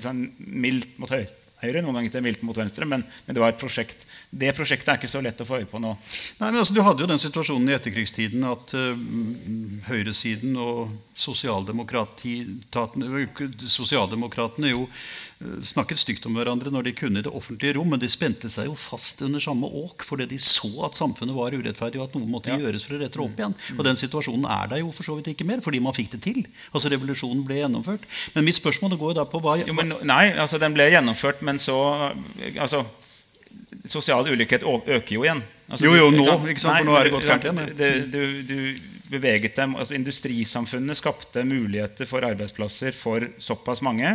sånn mildt mot høyre. høyre, noen ganger til mildt mot venstre. Men, men, det var et prosjekt. Det prosjektet er ikke så lett å få øye på nå. Nei, men altså, Du hadde jo den situasjonen i etterkrigstiden at uh, høyresiden og sosialdemokratene jo snakket stygt om hverandre når de kunne i det offentlige rom, men de spente seg jo fast under samme åk fordi de så at samfunnet var urettferdig, og at noe måtte ja. gjøres for å rette opp igjen. Og den situasjonen er der jo for så vidt ikke mer, fordi man fikk det til. Altså Revolusjonen ble gjennomført. Men mitt spørsmål går jo da på hva jo, men, Nei, altså den ble gjennomført, men så altså, Sosial ulikhet øker jo igjen. Altså, jo, jo, nå. ikke sant? For nå er det gått gærent igjen. Du, du, beveget dem, altså Industrisamfunnet skapte muligheter for arbeidsplasser for såpass mange.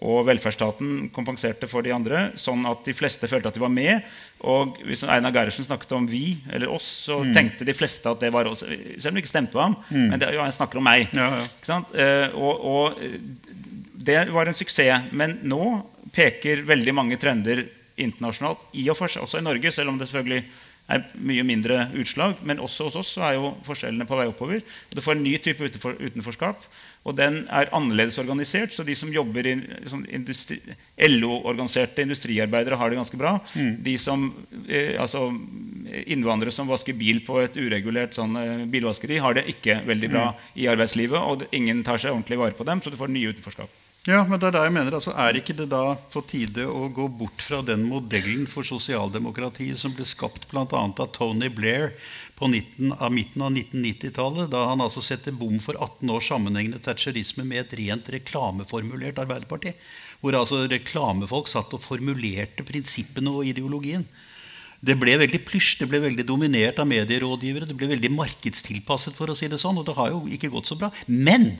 Og velferdsstaten kompenserte for de andre, sånn at de fleste følte at de var med. Og hvis Einar Gerhardsen snakket om 'vi' eller 'oss', så mm. tenkte de fleste at det var oss. Selv om det ikke stemte på ham. Mm. Men det, jo, han snakker om meg. Ja, ja. Eh, og, og, det var en suksess. Men nå peker veldig mange trender internasjonalt, i og for seg også i Norge, selv om det selvfølgelig er mye mindre utslag. Men også hos oss så er jo forskjellene på vei oppover. Og du får en ny type utenforskap. Og den er annerledes organisert. Så de som jobber i industri, LO-organiserte industriarbeidere, har det ganske bra. Mm. De som, eh, altså, Innvandrere som vasker bil på et uregulert sånn, eh, bilvaskeri, har det ikke veldig bra mm. i arbeidslivet. Og ingen tar seg ordentlig vare på dem, så du får nye utenforskap. Ja, men det Er det jeg mener, altså, er ikke det da på tide å gå bort fra den modellen for sosialdemokrati som ble skapt bl.a. av Tony Blair på 19, av midten av 1990-tallet, da han altså setter bom for 18 års sammenhengende thatcherisme med et rent reklameformulert Arbeiderparti? Hvor altså reklamefolk satt og formulerte prinsippene og ideologien. Det ble veldig plysj, det ble veldig dominert av medierådgivere. Det ble veldig markedstilpasset, for å si det sånn, og det har jo ikke gått så bra. Men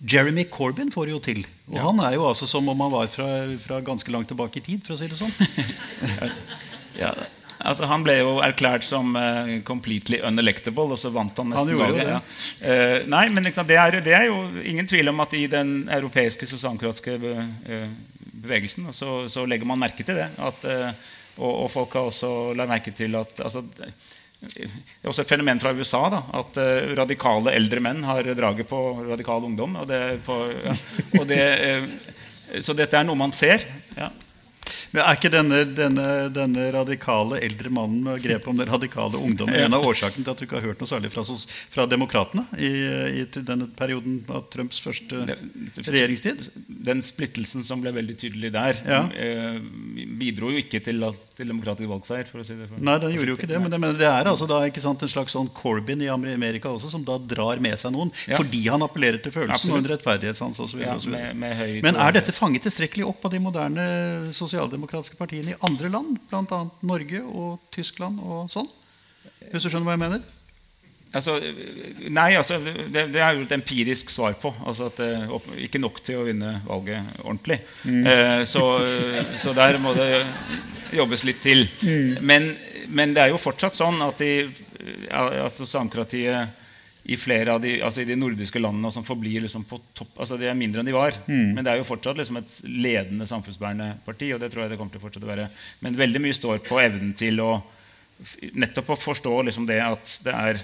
Jeremy Corbyn får det jo til. Og ja. han er jo altså som om han var fra, fra, ganske langt tilbake i tid, for å si det sånn. ja, altså Han ble jo erklært som uh, completely unelectable, og så vant han nesten valget. Ja. Uh, nei, men liksom, det, er, det, er, jo ingen tvil om at i den europeiske sosialdemokratiske uh, bevegelsen så, så, legger man merke til det. At, og, og, folk har også lagt merke til at altså, det er også et fenomen fra USA da, at uh, radikale eldre menn har draget på radikal ungdom. Og det, på, ja, og det, uh, så dette er noe man ser. Ja. Men Er ikke denne, denne, denne, radikale eldre mannen med grep om den radikale ungdommen en av årsakene til at du ikke har hørt noe særlig fra, fra demokratene i, i, denne perioden av Trumps første regjeringstid? Den splittelsen som ble veldig tydelig der, ja. eh, bidro jo ikke til, til demokratisk valgseier. for å si det for, Nei, den gjorde jo ikke det. Men det, men det er altså da, sant, en slags sånn Corbyn i Amerika også, som da drar med seg noen ja. fordi han appellerer til følelsen Absolutt. og en rettferdighetssans osv. Ja, men er dette fanget tilstrekkelig opp av de moderne sosialdemokratene? Sosialdemokratiske partiene i andre land, bl.a. Norge og Tyskland og sånn? Hvis du skjønner hva jeg mener? Altså, nei, altså, det, det, er jo et empirisk svar på. Altså at det, Ikke nok til å vinne valget ordentlig. Mm. Eh, så, så, der må det jobbes litt til. Mm. Men, men, det er jo fortsatt sånn at, de, at sosialdemokratiet i flere av de, altså i de nordiske landene som forblir liksom på topp. altså De er mindre enn de var. Mm. Men det er jo fortsatt liksom et ledende samfunnsbærende parti. og det tror jeg det kommer til å fortsette å være. Men veldig mye står på evnen til å nettopp å forstå liksom det at det er,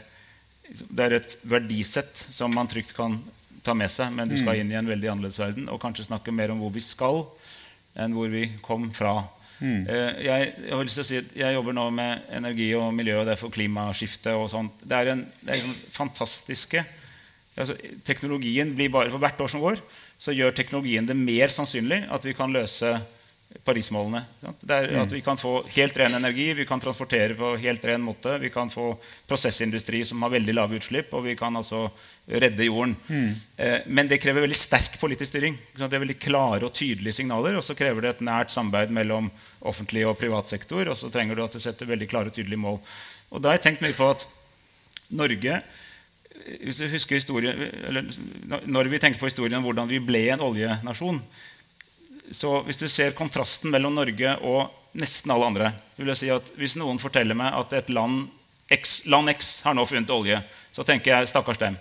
det er, et verdisett som man trygt kan ta med seg, men du skal mm. inn i en veldig annerledes verden og kanskje snakke mer om hvor vi skal, enn hvor vi kom fra. Mm. Eh, jeg, jeg, har lyst til å si at jeg jobber nå med energi og miljø, og derfor er klimaskifte og sånt. Det er, en, det er en fantastiske altså, Teknologien blir bare For hvert år som går, så gjør teknologien det mer sannsynlig at vi kan løse Paris-målene. Er at Vi kan få helt ren energi, vi kan transportere på helt ren måte. Vi kan få prosessindustri som har veldig lave utslipp, og vi kan altså redde jorden. Mm. Eh, men det krever veldig sterk politisk styring. Det er veldig klare og tydelige signaler. Og så krever det et nært samarbeid mellom offentlig og privat sektor. Og så trenger du at du setter veldig klare og tydelige mål. Og da har jeg tenkt mye på at Norge hvis du husker historien, eller Når vi tenker på historien om hvordan vi ble en oljenasjon, så hvis du ser kontrasten mellom Norge og nesten alle andre vil jeg si at Hvis noen forteller meg at et land X, land X har nå funnet olje, så tenker jeg stakkars dem.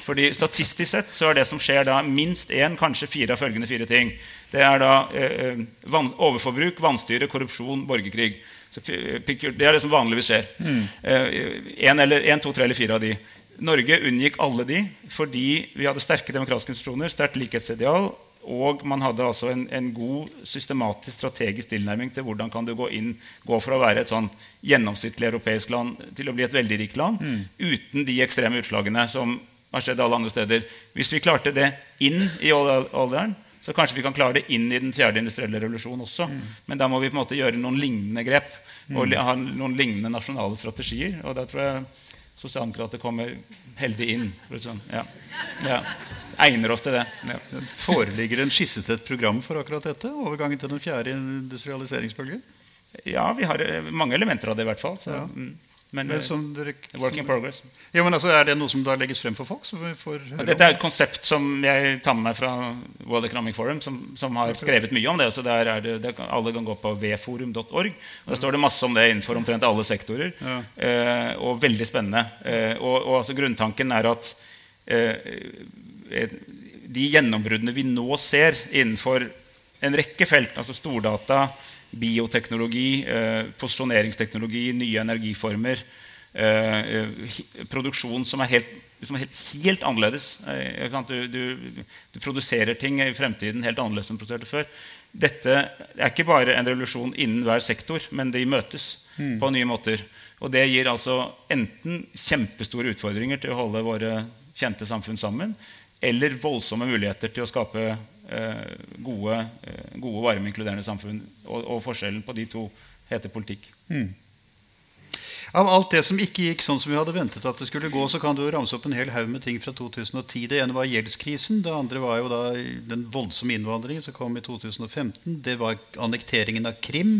Fordi Statistisk sett så er det som skjer da, minst én, kanskje fire av følgende fire ting. Det er da eh, eh van, overforbruk, vannstyre, korrupsjon, borgerkrig. Så, det er det som vanligvis skjer. Mm. Eh, en, to, tre eller fire av de. Norge unngikk alle de fordi vi hadde sterke demokratiske institusjoner, sterkt likhetsideal, og man hadde altså en, en, god systematisk strategisk tilnærming til hvordan kan du gå inn, gå fra å være et sånn gjennomsnittlig europeisk land til å bli et veldig rikt land mm. uten de ekstreme utslagene som har skjedd alle andre steder. Hvis vi klarte det inn i alderen, så kanskje vi kan klare det inn i den fjerde industrielle revolusjonen også. Mm. Men da må vi på en måte gjøre noen lignende grep og mm. ha noen lignende nasjonale strategier. Og da tror jeg sosialdemokrater kommer heldig inn. Sånn. Ja. Ja. Egner oss til det. Ja. Foreligger en skisse til et program for akkurat dette? Overgangen til den fjerde industrialiseringsbølgen? Ja, vi har eh, mange elementer av det i hvert fall. Så, ja. Mm. Men, men eh, dere, work in progress. Ja, men altså, Er det noe som da legges frem for folk? Dette er et konsept som jeg tar med meg fra World Economic Forum, som, som har skrevet mye om det. så der er det, det Alle kan gå på vforum.org. og Der står det masse om det innenfor omtrent alle sektorer. Ja. Eh, og veldig spennende. Eh, og, og altså, grunntanken er at eh, de gjennombruddene vi nå ser innenfor en rekke felt, altså stordata, bioteknologi, eh, posisjoneringsteknologi, nye energiformer. Eh, eh, produksjon som er helt, som er helt, helt annerledes. Du, du, du, produserer ting i fremtiden helt annerledes enn du produserte før. Dette er ikke bare en revolusjon innen hver sektor, men de møtes mm. på nye måter. Og det gir altså enten kjempestore utfordringer til å holde våre kjente samfunn sammen, eller voldsomme muligheter til å skape eh, gode, eh, gode, varme, inkluderende samfunn. Og, og, forskjellen på de to heter politikk. Mm. Av alt det som ikke gikk sånn som vi hadde ventet at det skulle gå, så kan du ramse opp en hel haug med ting fra 2010. Det ene var gjeldskrisen. Det andre var jo da den voldsomme innvandringen som kom i 2015. Det var annekteringen av Krim.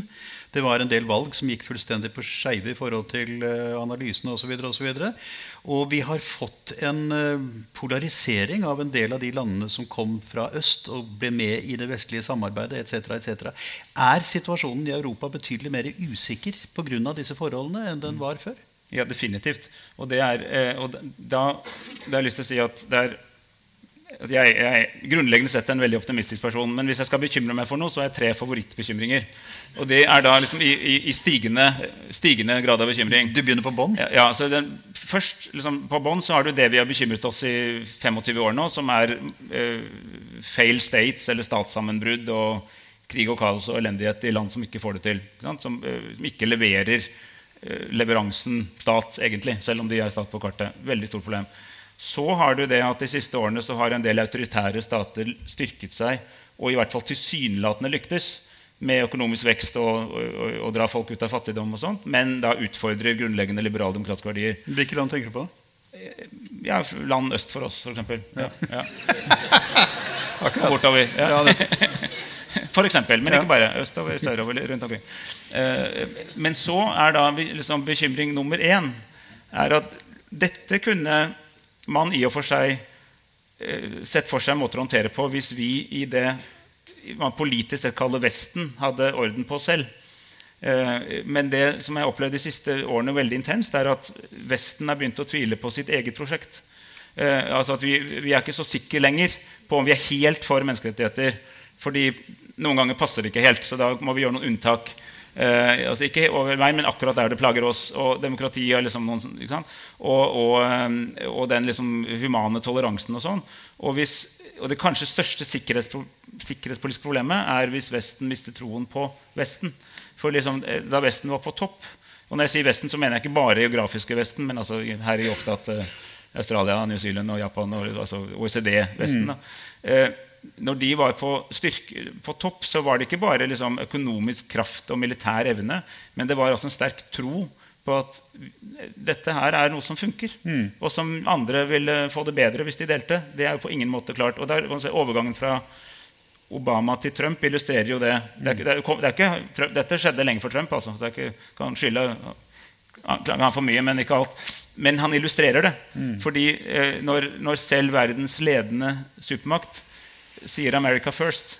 Det var en del valg som gikk fullstendig på skeive i forhold til uh, analysene osv. Og, så og, og vi har fått en uh, polarisering av en del av de landene som kom fra øst og ble med i det vestlige samarbeidet etc. etc. Er situasjonen i Europa betydelig mer usikker pga. disse forholdene enn den var før? Ja, definitivt. Og, det er, eh, og da, da har jeg lyst til å si at det er jeg, jeg grunnleggende sett en veldig optimistisk person. Men hvis jeg skal bekymre meg for noe, så har jeg tre favorittbekymringer. Og det er da liksom i, i, i stigende, stigende, grad av bekymring. Du begynner på bånn? Ja, ja, så den, først liksom, På bånn så har du det vi har bekymret oss i 25 år nå, som er eh, fail states, eller statssammenbrudd, og krig og kaos og elendighet i land som ikke får det til. Ikke som, eh, som, ikke leverer eh, leveransen stat, egentlig, selv om de er stat på kartet. Veldig stort problem. Så har du det at de siste årene så har en del autoritære stater styrket seg og i hvert fall tilsynelatende lyktes med økonomisk vekst og, og, og, dra folk ut av fattigdom, og sånt, men da utfordrer grunnleggende liberale demokratiske verdier. Hvilke land tenker du på? Ja, Land øst for oss, f.eks. Ja. Ja. Bortover. Ja. For eksempel, men ikke bare. Østover, sørover, rundt omkring. Eh, men så er da liksom bekymring nummer én er at dette kunne man i og for seg eh, sett for seg måter å håndtere på hvis vi i det man politisk sett kaller Vesten, hadde orden på selv. Eh, men det som jeg har opplevd de siste årene veldig intenst, er at Vesten har begynt å tvile på sitt eget prosjekt. Eh, altså at vi, vi er ikke så sikre lenger på om vi er helt for menneskerettigheter. fordi noen ganger passer det ikke helt, så da må vi gjøre noen unntak. Eh, altså ikke over meg, men akkurat der det plager oss. Og demokratiet liksom noen, og, og, eh, og, den liksom humane toleransen og sånn. Og, hvis, og, det kanskje største sikkerhetspro sikkerhetspolitiske problemet er hvis Vesten mister troen på Vesten. For liksom, eh, da Vesten var på topp Og når jeg sier Vesten, så mener jeg ikke bare geografiske Vesten, men altså, her er jeg opptatt eh, Australia, New Zealand og Japan og altså OECD-Vesten. Mm. Når de var på, styrke, på, topp, så var det ikke bare liksom, økonomisk kraft og militær evne, men det var også en sterk tro på at dette her er noe som funker. Mm. Og som andre ville få det bedre hvis de delte. Det er jo på ingen måte klart. Og der, se, Overgangen fra Obama til Trump illustrerer jo det. det, er, det, er, det er ikke, dette skjedde lenge før Trump. altså. Det ikke, kan skylde han for mye, men ikke alt. Men han illustrerer det. Mm. Fordi eh, når, når selv verdens ledende supermakt sier 'America first',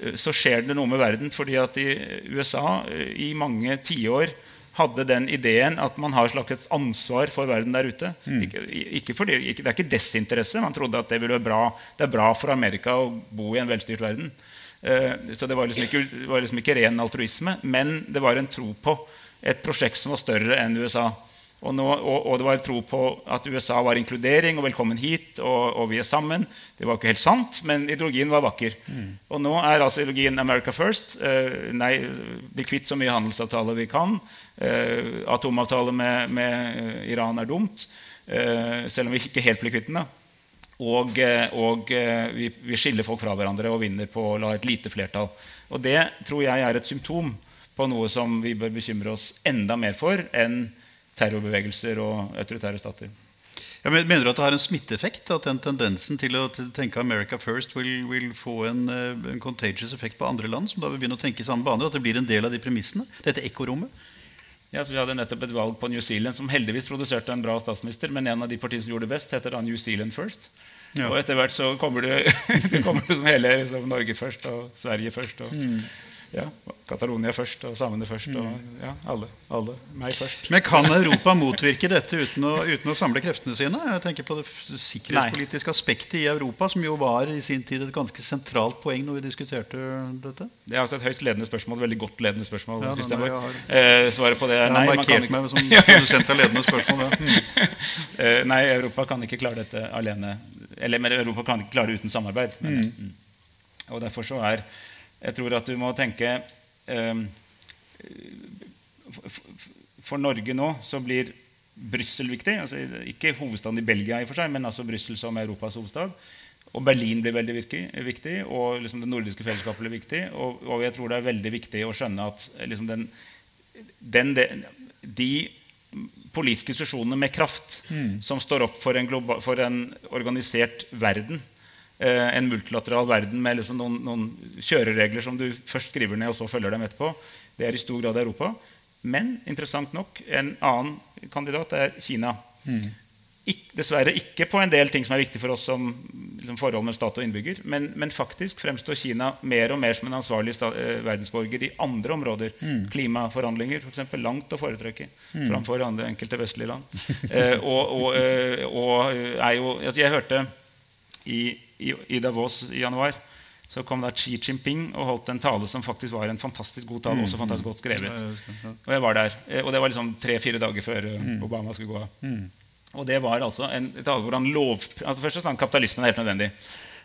eh, så skjer det noe med verden. fordi at i USA eh, i mange tiår hadde den ideen at man har et slags ansvar for verden der ute. Mm. Ikke, ikke fordi, ikke, det er ikke desinteresse. Man trodde at det ville være bra, det er bra for Amerika å bo i en velstyrt verden. Eh, så det var, liksom ikke, var liksom ikke ren altruisme, men det var en tro på et prosjekt som var større enn USA. Og, nå, og, og, det var tro på at USA var inkludering og velkommen hit, og, og vi er sammen. Det var ikke helt sant, men ideologien var vakker. Mm. Og nå er altså ideologien America first. Eh, nei, bli kvitt så mye handelsavtaler vi kan. Eh, atomavtale med, med, Iran er dumt, Eh, selv om vi ikke helt blir kvitt den. Og, og vi, vi, skiller folk fra hverandre og vinner på å la et lite flertall. Og det tror jeg er et symptom på noe som vi bør bekymre oss enda mer for enn terrorbevegelser og autoritære stater. Ja, men mener du at det har en smitteeffekt? At den tendensen til å tenke 'America first' vil, vil få en, eh, en, contagious effekt på andre land? Som da vil begynne å tenke i samme baner? At det blir en del av de premissene? Dette ekkorommet? Ja, så Vi hadde nettopp et valg på New Zealand som heldigvis produserte en bra statsminister. Men en av de partiene som gjorde det best, heter da New Zealand First. Ja. Og etter hvert så kommer det, det kommer som hele liksom, Norge først og Sverige først. Og, mm ja, Catalonia først og samene først. Og mm. ja, alle, alle. Meg først. Men kan Europa motvirke dette uten å, uten å, samle kreftene sine? Jeg tenker på det sikkerhetspolitiske Nei. aspektet i Europa, som jo var i sin tid et ganske sentralt poeng når vi diskuterte dette. Det er altså et høyst ledende spørsmål. Veldig godt ledende spørsmål. Ja, har, eh, svaret på det er nei. Jeg har markert meg som produsent av ledende spørsmål. Ja. Mm. eh, nei, Europa kan ikke klare dette alene. Eller Europa kan ikke klare uten samarbeid. Men, mm. mm. Og derfor så er jeg tror at du må tenke eh, For Norge nå så blir Brussel viktig. Altså, ikke hovedstaden i Belgia, i for seg, men altså Brussel som Europas hovedstad. Og Berlin blir veldig viktig, og liksom det nordiske fellesskapet blir viktig. Og, og, jeg tror det er veldig viktig å skjønne at liksom den, den, de politiske institusjonene med kraft mm. som står opp for en, global, for en organisert verden, Eh, en multilateral verden med liksom noen, noen, kjøreregler som du først skriver ned, og så følger dem etterpå. Det er i stor grad Europa. Men interessant nok, en annen kandidat er Kina. Mm. Ik dessverre ikke på en del ting som er viktig for oss som liksom, forhold med stat og innbygger, men, men, faktisk fremstår Kina mer og mer som en ansvarlig eh, verdensborger i andre områder. Mm. Klimaforhandlinger for eksempel, langt å foretrekke mm. framfor andre enkelte vestlige land. eh, og, og, og, og, er jo, altså Jeg hørte i i, Davos i januar så kom da Xi Jinping og holdt en tale som faktisk var en fantastisk god tale. Mm. også fantastisk godt skrevet. Og jeg var der. Eh, og det var liksom tre-fire dager før eh, mm. Obama skulle gå av. Mm. Og det var altså en tale hvor han lov... Altså først og fremst kapitalismen er helt nødvendig.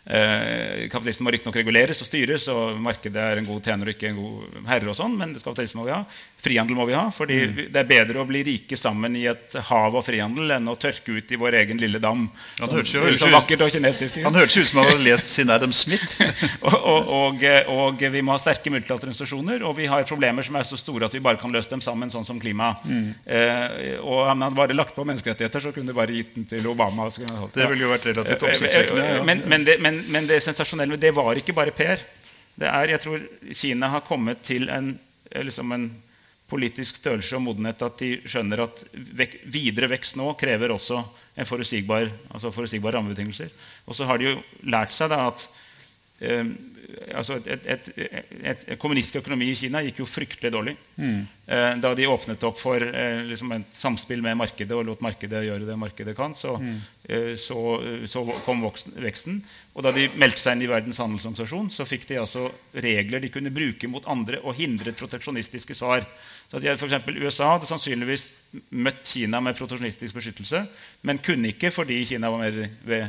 Eh, kapitalismen må riktignok reguleres og styres, og markedet er en god tjener og ikke en god herre. og sånn, Men kapitalisme må vi ha. Frihandel må vi ha. fordi mm. det er bedre å bli rike sammen i et hav av frihandel enn å tørke ut i vår egen lille dam. Han hørtes jo så vakkert og kinesisk Han hørtes ut som han hadde lest sin Adam Smith. og, og, og, og, vi må ha sterke multilaterale institusjoner, og vi har problemer som er så store at vi bare kan løse dem sammen, sånn som klima. Mm. Eh, og han hadde bare lagt på menneskerettigheter, så kunne du bare gitt den til Obama. Det ville jo vært relativt eh, eh, oppsiktsvekkende. Ja. Men, men, det, men men, det sensasjonelle det var ikke bare Per. Det er, jeg tror Kina har kommet til en, liksom en politisk størrelse og modenhet at de skjønner at vek, videre vekst nå krever også en forutsigbar, altså forutsigbare rammebetingelser. Og så har de jo lært seg da at eh, altså et, et, et, et, kommunistisk økonomi i Kina gikk jo fryktelig dårlig. Mm. Eh, da de åpnet opp for eh, liksom et samspill med markedet og lot markedet gjøre det markedet kan, så, mm. eh, så, så kom voksen, veksten. Og da de meldte seg inn i Verdens handelsorganisasjon, så fikk de altså regler de kunne bruke mot andre og hindret proteksjonistiske svar. Så at for USA hadde sannsynligvis møtt Kina med proteksjonistisk beskyttelse, men kunne ikke fordi Kina var mer ved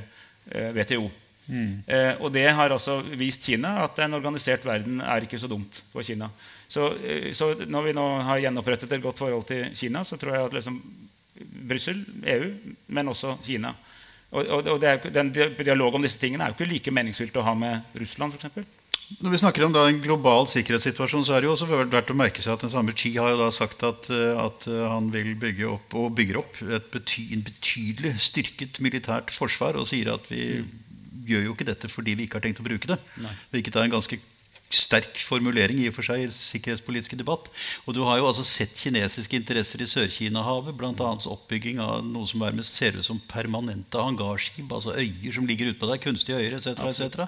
WTO. Eh, Mm. Eh, og det har også vist Kina at en organisert verden er ikke så dumt for Kina. Så, eh, så når vi nå har gjenopprettet et godt forhold til Kina, så tror jeg at liksom, Brussel, EU, men også Kina og, og, og er, Den dialog om disse tingene er jo ikke like meningsfylt å ha med Russland. For eksempel. når vi snakker om en global sikkerhetssituasjon, så er det jo også verdt å merke seg at den samme Xi har jo da sagt at, eh, at han vil bygge opp og bygger opp et bety, en betydelig styrket militært forsvar og sier at vi mm gjør jo ikke dette fordi vi ikke har tenkt å bruke det. Nei. Hvilket er en ganske sterk formulering i og for seg i sikkerhetspolitiske debatt. Og du har jo altså sett kinesiske interesser i Sør-Kina-havet, bl.a. oppbygging av noe som mest ser ut som permanente hangarskip, altså øyer som ligger utpå der, kunstige øyer etc. etc.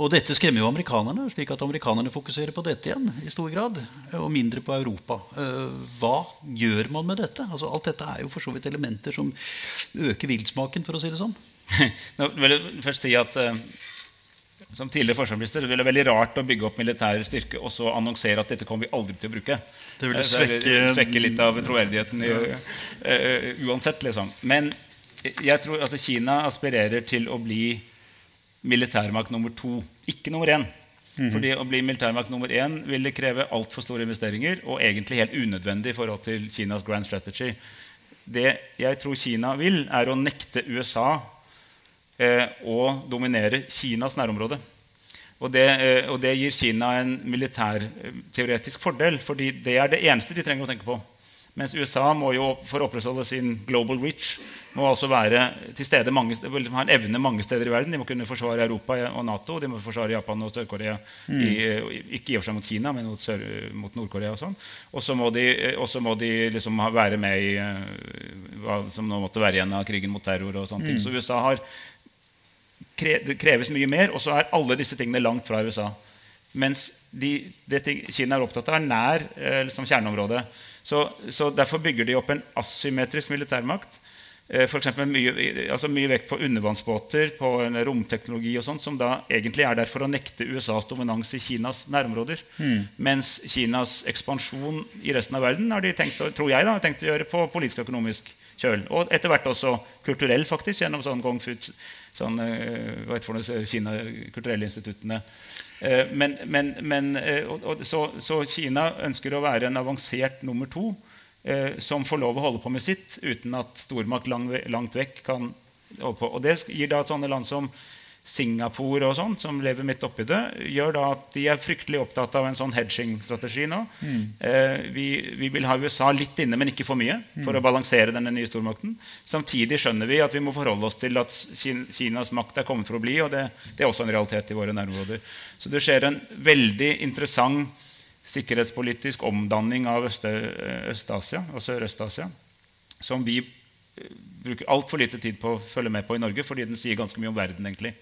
Og dette skremmer jo amerikanerne, slik at amerikanerne fokuserer på dette igjen i stor grad, og mindre på Europa. Eh, hva gjør man med dette? Altså, alt dette er jo for så vidt elementer som øker viltsmaken, for å si det sånn. Nå vil jeg først si at uh, som tidligere forsvarsminister ville det veldig rart å bygge opp militær styrke og så annonsere at dette kommer vi aldri til å bruke. Det ville Eh, svekke- svekke litt av troverdigheten i, eh, uansett, liksom. Men jeg tror altså Kina aspirerer til å bli militærmakt nummer to, ikke nummer én. Fordi Å bli militærmakt nummer én ville kreve altfor store investeringer og egentlig helt unødvendig i forhold til Kinas grand strategy. Det jeg tror Kina vil, er å nekte USA eh, å dominere Kinas nærområde. Og det, eh, og det gir Kina en militærteoretisk fordel, fordi det er det eneste de trenger å tenke på. Mens USA må jo, for å opprettholde sin global reach må altså være til stede mange, ha en evne mange steder i verden. De må kunne forsvare Europa og Nato, de må forsvare Japan og Sør-Korea. Mm. Ikke i og for seg mot Kina, men mot, Sør- mot Nord-Korea. Og sånn. Og så må de, må de liksom være med i eh, hva som nå måtte være igjen av krigen mot terror. og sånne ting. Så USA har det kreves mye mer, og så er alle disse tingene langt fra USA. Mens de, det Kina er opptatt av, er nær eh, liksom kjerneområdet. Så, så Derfor bygger de opp en asymmetrisk militærmakt. Eh, for mye, altså mye vekt på undervannsbåter, på en romteknologi og sånt, som da egentlig er der for å nekte USAs dominans i Kinas nærområder. Mens Kinas ekspansjon i resten av verden har de tenkt, tror jeg da, har tenkt å gjøre på politisk og økonomisk kjøl. Og etter hvert også kulturell, faktisk, gjennom sånn Gong Fu sånn, eh, hva heter det Kina kulturelle instituttene. Eh, Men, men, men, eh, og, og, så, så Kina ønsker å være en avansert nummer to som får lov å holde på med sitt uten at stormakt langt vekk kan holde på. Og det gir da sånne land som Singapore og sånn, som lever midt oppi det, gjør da at de er fryktelig opptatt av en sånn hedging-strategi nå. Eh, vi, vi vil ha USA litt inne, men ikke for mye, for å balansere denne nye stormakten. Samtidig skjønner vi at vi må forholde oss til at Kinas makt er kommet for å bli, og det, det er også en realitet i våre nærområder. Så det skjer en veldig interessant sikkerhetspolitisk omdanning av Øst- Øst-Asia og Sørøst-Asia, som vi eh, bruker altfor lite tid på å følge med på i Norge, fordi den sier ganske mye om verden. egentlig.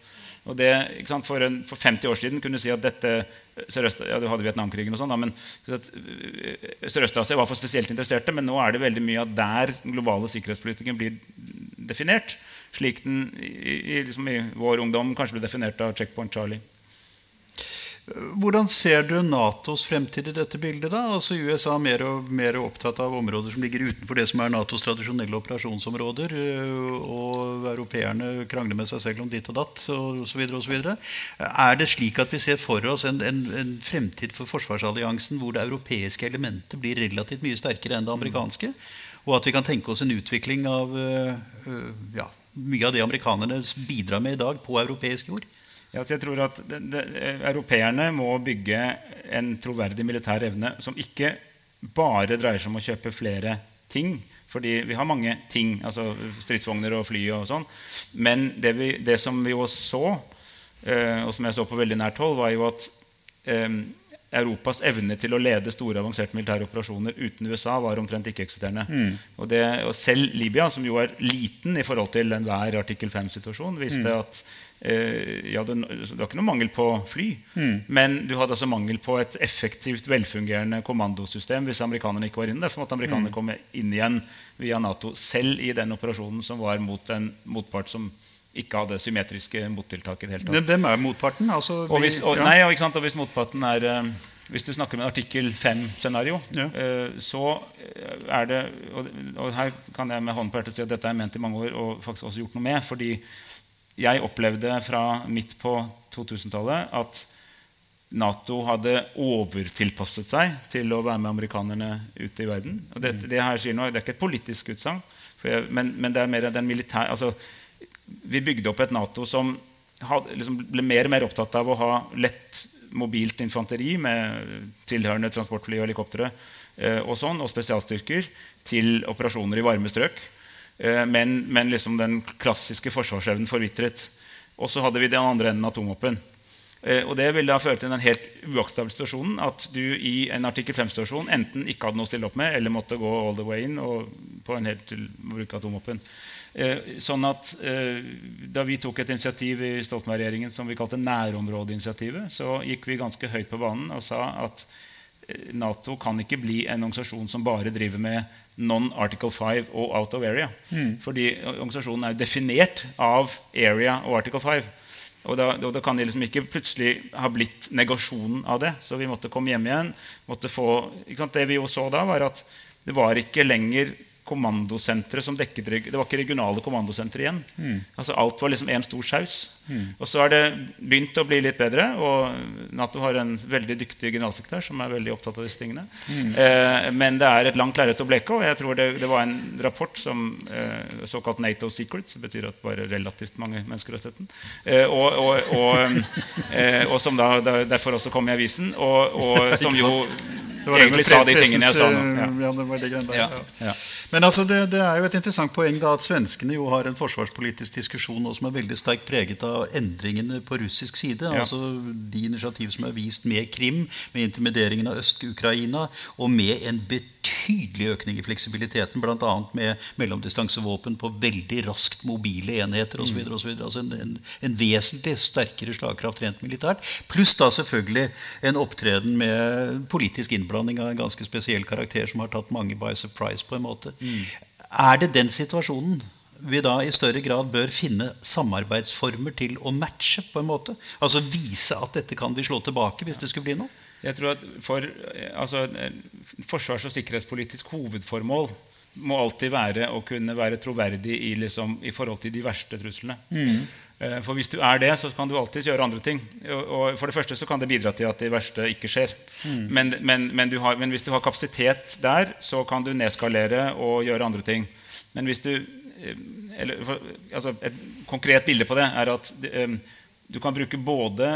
Og det, ikke sant, for, en, for 50 år siden kunne du si at dette ja, Du hadde Vietnamkrigen og sånn, men øh, Sørøst-Asia var for spesielt interesserte. Men nå er det veldig mye av der den globale sikkerhetspolitikken blir definert. Slik den i, i, liksom i vår ungdom kanskje ble definert av Checkpoint Charlie. Hvordan ser du Natos fremtid i dette bildet? da? Altså USA er mer og mer opptatt av områder som ligger utenfor det som er Natos tradisjonelle operasjonsområder. øh, Og europeerne krangler med seg selv om ditt og datt osv. Er det slik at vi ser for oss en, en, en fremtid for forsvarsalliansen hvor det europeiske elementet blir relativt mye sterkere enn det amerikanske? Og at vi kan tenke oss en utvikling av øh, øh, ja, mye av det amerikanerne bidrar med i dag, på europeisk jord? Ja, jeg tror at det, det, Europeerne må bygge en troverdig militær evne som ikke bare dreier seg om å kjøpe flere ting. Fordi vi har mange ting, altså stridsvogner og fly og sånn. Men det, vi, det som vi jo så, eh, og som jeg så på veldig nært hold, var jo at eh, Europas evne til å lede store avanserte militære operasjoner uten USA var omtrent ikke-eksisterende. Og, og selv Libya, som jo er liten i forhold til enhver artikkel 5-situasjon, viste at eh, ja, det, det var ikke noe mangel på fly, men du hadde altså mangel på et effektivt, velfungerende kommandosystem hvis amerikanerne ikke var inne. Derfor måtte amerikanerne komme inn igjen via Nato, selv i den operasjonen som var mot en motpart som ikke hadde symmetriske mottiltak. i det hele tatt. Hvem er motparten? Altså, Og hvis, og, ja. nei, og, og hvis motparten er eh, Hvis du snakker med artikkel 5-scenario, Ja. eh, så eh, er det og, og her kan jeg med hånden på hjertet si at dette er ment i mange år og faktisk også gjort noe med. Fordi jeg opplevde fra midt på 2000-tallet at Nato hadde overtilpasset seg til å være med amerikanerne ute i verden. Og det, det, her sier noe, det er ikke et politisk utsagn, men, men det er mer den militære Altså, vi bygde opp et Nato som hadde, liksom ble mer og mer opptatt av å ha lett mobilt infanteri med tilhørende transportfly og helikoptre eh, og, sånn, og spesialstyrker til operasjoner i varme strøk. Eh, men, men liksom den klassiske forsvarsevnen forvitret. Og så hadde vi den andre enden atomvåpen. Eh, og det ville da føre til den helt uakseptable situasjonen at du i en artikkel 5-situasjon enten ikke hadde noe å stille opp med, eller måtte gå all the way in og på en helt bruke atomvåpen. Eh, sånn at Da vi tok et initiativ i Stoltenberg-regjeringen som vi kalte nærområdeinitiativet, så gikk vi ganske høyt på banen og sa at Nato kan ikke bli en organisasjon som bare driver med non-Article 5 og out of area. Fordi organisasjonen er jo definert av area og Article 5. Og da, og da, kan de liksom ikke plutselig ha blitt negasjonen av det. Så vi måtte komme hjem igjen. Få, det vi jo så da, var at det var ikke lenger kommandosentre som dekket Det var ikke regionale kommandosentre igjen. Mm. Altså Alt var liksom én stor saus. Mm. Og så er det begynt å bli litt bedre. Og Nato har en veldig dyktig generalsekretær som er veldig opptatt av disse tingene. Mm. Eh, men det er et langt lerret å bleke. Og jeg tror det, det var en rapport som eh, såkalt Nato Secret, som betyr at bare relativt mange mennesker har sett den, eh, og, og, og, eh, og, som da, derfor også kom i avisen, og, som jo egentlig sa de tingene jeg sa nå. Ja. Ja, ja. Men altså, det, det, er jo et interessant poeng da, at svenskene jo har en forsvarspolitisk diskusjon nå som er veldig sterkt preget av endringene på russisk side. altså De initiativ som er vist med Krim, med intimideringen av Øst-Ukraina, og med en betydelig økning i fleksibiliteten, bl.a. med mellomdistansevåpen på veldig raskt mobile enheter osv. Altså en, en, en vesentlig sterkere slagkraft rent militært. Pluss da selvfølgelig en opptreden med politisk innblanding av en ganske spesiell karakter som har tatt mange by surprise. på en måte. Mm. Er det den situasjonen vi da i større grad bør finne samarbeidsformer til å matche? på en måte? Altså vise at dette kan vi slå tilbake hvis det skulle bli noe? Jeg tror at for, altså, Forsvars- og sikkerhetspolitisk hovedformål må alltid være å kunne være troverdig i, liksom, i forhold til de verste truslene. Mm. Eh, for hvis du er det, så kan du alltid gjøre andre ting. Og for det første så kan det bidra til at det verste ikke skjer. Mm. Men, men, men, har, men, hvis du har kapasitet der, så kan du nedskalere og gjøre andre ting. Men hvis du eller, for, altså Et konkret bilde på det er at um, du kan bruke både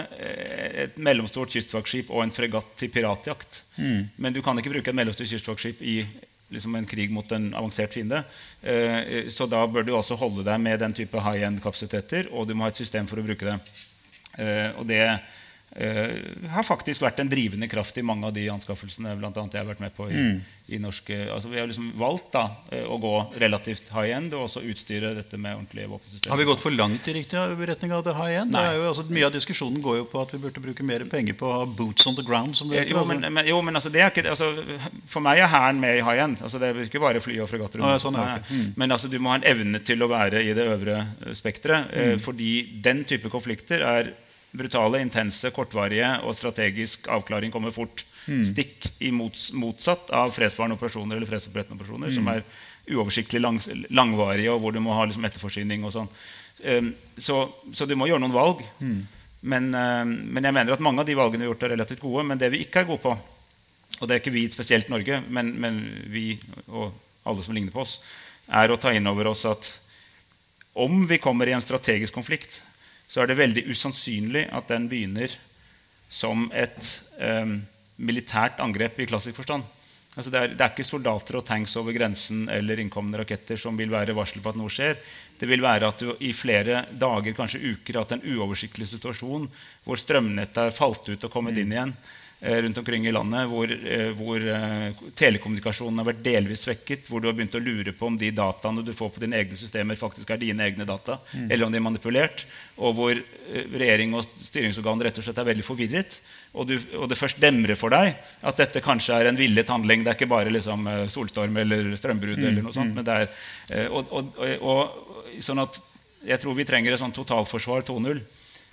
et mellomstort kystvaktskip og en fregatt til piratjakt. Mm. Men du kan ikke bruke et mellomstort kystvaktskip i liksom en krig mot en avansert fiende. Eh, så da bør du også holde deg med den type high end-kapasiteter, og du må ha et system for å bruke det. Eh, og det Uh, har faktisk vært en drivende kraft i mange av de anskaffelsene blant annet jeg har vært med på. i, mm. i norske, altså Vi har liksom valgt da, uh, å gå relativt high end og også utstyre dette med ordentlige våpensystemer. Har vi gått for langt i riktig retning av det high end? Det jo, altså, mye av diskusjonen går jo på at vi burde bruke mer penger på boots on the ground. som det heter. Jo, altså. men, men, jo, men altså, det er ikke, altså, For meg er Hæren med i high end. Altså, det er ikke bare fly og fregatter. Ah, sånn, okay. mm. Men altså, du må ha en evne til å være i det øvre spekteret. Mm. fordi den type konflikter er brutale, intense, kortvarige og strategisk avklaring kommer fort. Mm. Stikk i mots, motsatt av fredsvarende operasjoner eller fredsopprettende operasjoner, mm. som er uoversiktlig lang, langvarige, og hvor du må ha liksom, etterforsyning og sånn. Um, så, så, du må gjøre noen valg. Mm. Men, um, men, jeg mener at mange av de valgene vi har gjort, er relativt gode. Men det vi ikke er gode på, og det er ikke vi spesielt Norge, men, men vi og alle som ligner på oss, er å ta inn over oss at om vi kommer i en strategisk konflikt, så er det veldig usannsynlig at den begynner som et um, militært angrep i klassisk forstand. Altså det, er, det, er, ikke soldater og tanks over grensen eller innkommende raketter som vil være varsel på at noe skjer. Det vil være at du i flere dager, kanskje uker, har hatt en uoversiktlig situasjon hvor strømnettet er falt ut og kommet inn igjen. Eh, rundt omkring i landet hvor, eh, hvor, eh, telekommunikasjonen har vært delvis svekket, hvor du har begynt å lure på om de dataene du får på dine egne systemer, faktisk er dine egne data, mm. eller om de er manipulert, og hvor regjering og styringsorgan rett og slett er veldig forvirret, og, du, og, det først demrer for deg at dette kanskje er en villet handling, det er ikke bare liksom, solstorm eller strømbrudd, mm. eller noe sånt, mm. men det er, og, og, sånn at jeg tror vi trenger et sånt totalforsvar 2.0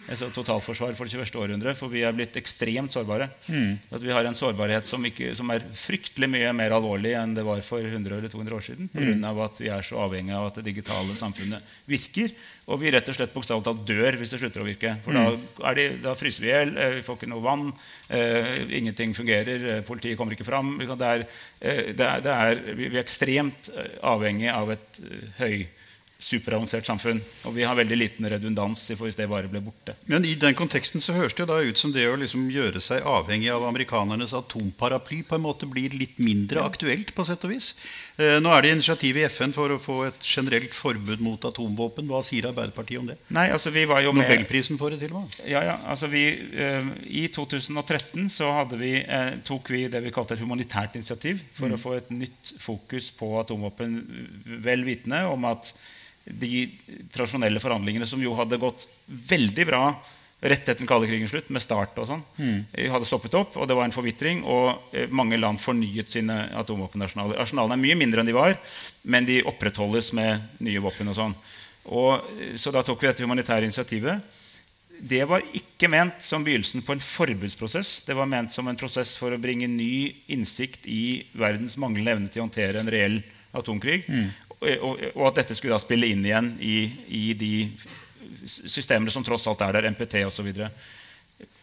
altså totalforsvar for det 21. århundre. For vi er blitt ekstremt sårbare. Mm. At vi har en sårbarhet som, ikke, som, er fryktelig mye mer alvorlig enn det var for 100 eller 200 år siden. Pga. Mm. Av at vi er så avhengig av at det digitale samfunnet virker. Og vi rett og slett bokstavelig talt dør hvis det slutter å virke. For mm. da, de, da, fryser vi i hjel, eh, vi får ikke noe vann, eh, ingenting fungerer, eh, politiet kommer ikke fram. Det er, eh, det er, det er, vi er ekstremt avhengig av et høy superavansert samfunn. Og vi har veldig liten redundans hvis det bare ble borte. Men i den konteksten så høres det da ut som det å liksom gjøre seg avhengig av amerikanernes atomparaply på en måte blir litt mindre aktuelt, på sett og vis. Eh, nå er det initiativ i FN for å få et generelt forbud mot atomvåpen. Hva sier Arbeiderpartiet om det? Nei, altså vi var jo med... Nobelprisen for det til og med. Ja, ja, altså vi, eh, I 2013 så vi, eh, tok vi det vi kalte et humanitært initiativ for mm. å få et nytt fokus på atomvåpen, vel vitende om at de tradisjonelle forhandlingene som jo hadde gått veldig bra rett etter den kalde krigens slutt, med start og sånn, mm. hadde stoppet opp, og det var en forvitring. Og eh, mange land fornyet sine atomvåpenarsenaler. Arsenalene er mye mindre enn de var, men de opprettholdes med nye våpen. og sånn. Og, eh, så da tok vi dette humanitære initiativet. det var ikke ment som begynnelsen på en forbudsprosess. Det var ment som en prosess for å bringe ny innsikt i verdens manglende evne til å håndtere en reell atomkrig. Mm. Og, og, og, at dette skulle da spille inn igjen i, i de systemene som tross alt er der, MPT osv.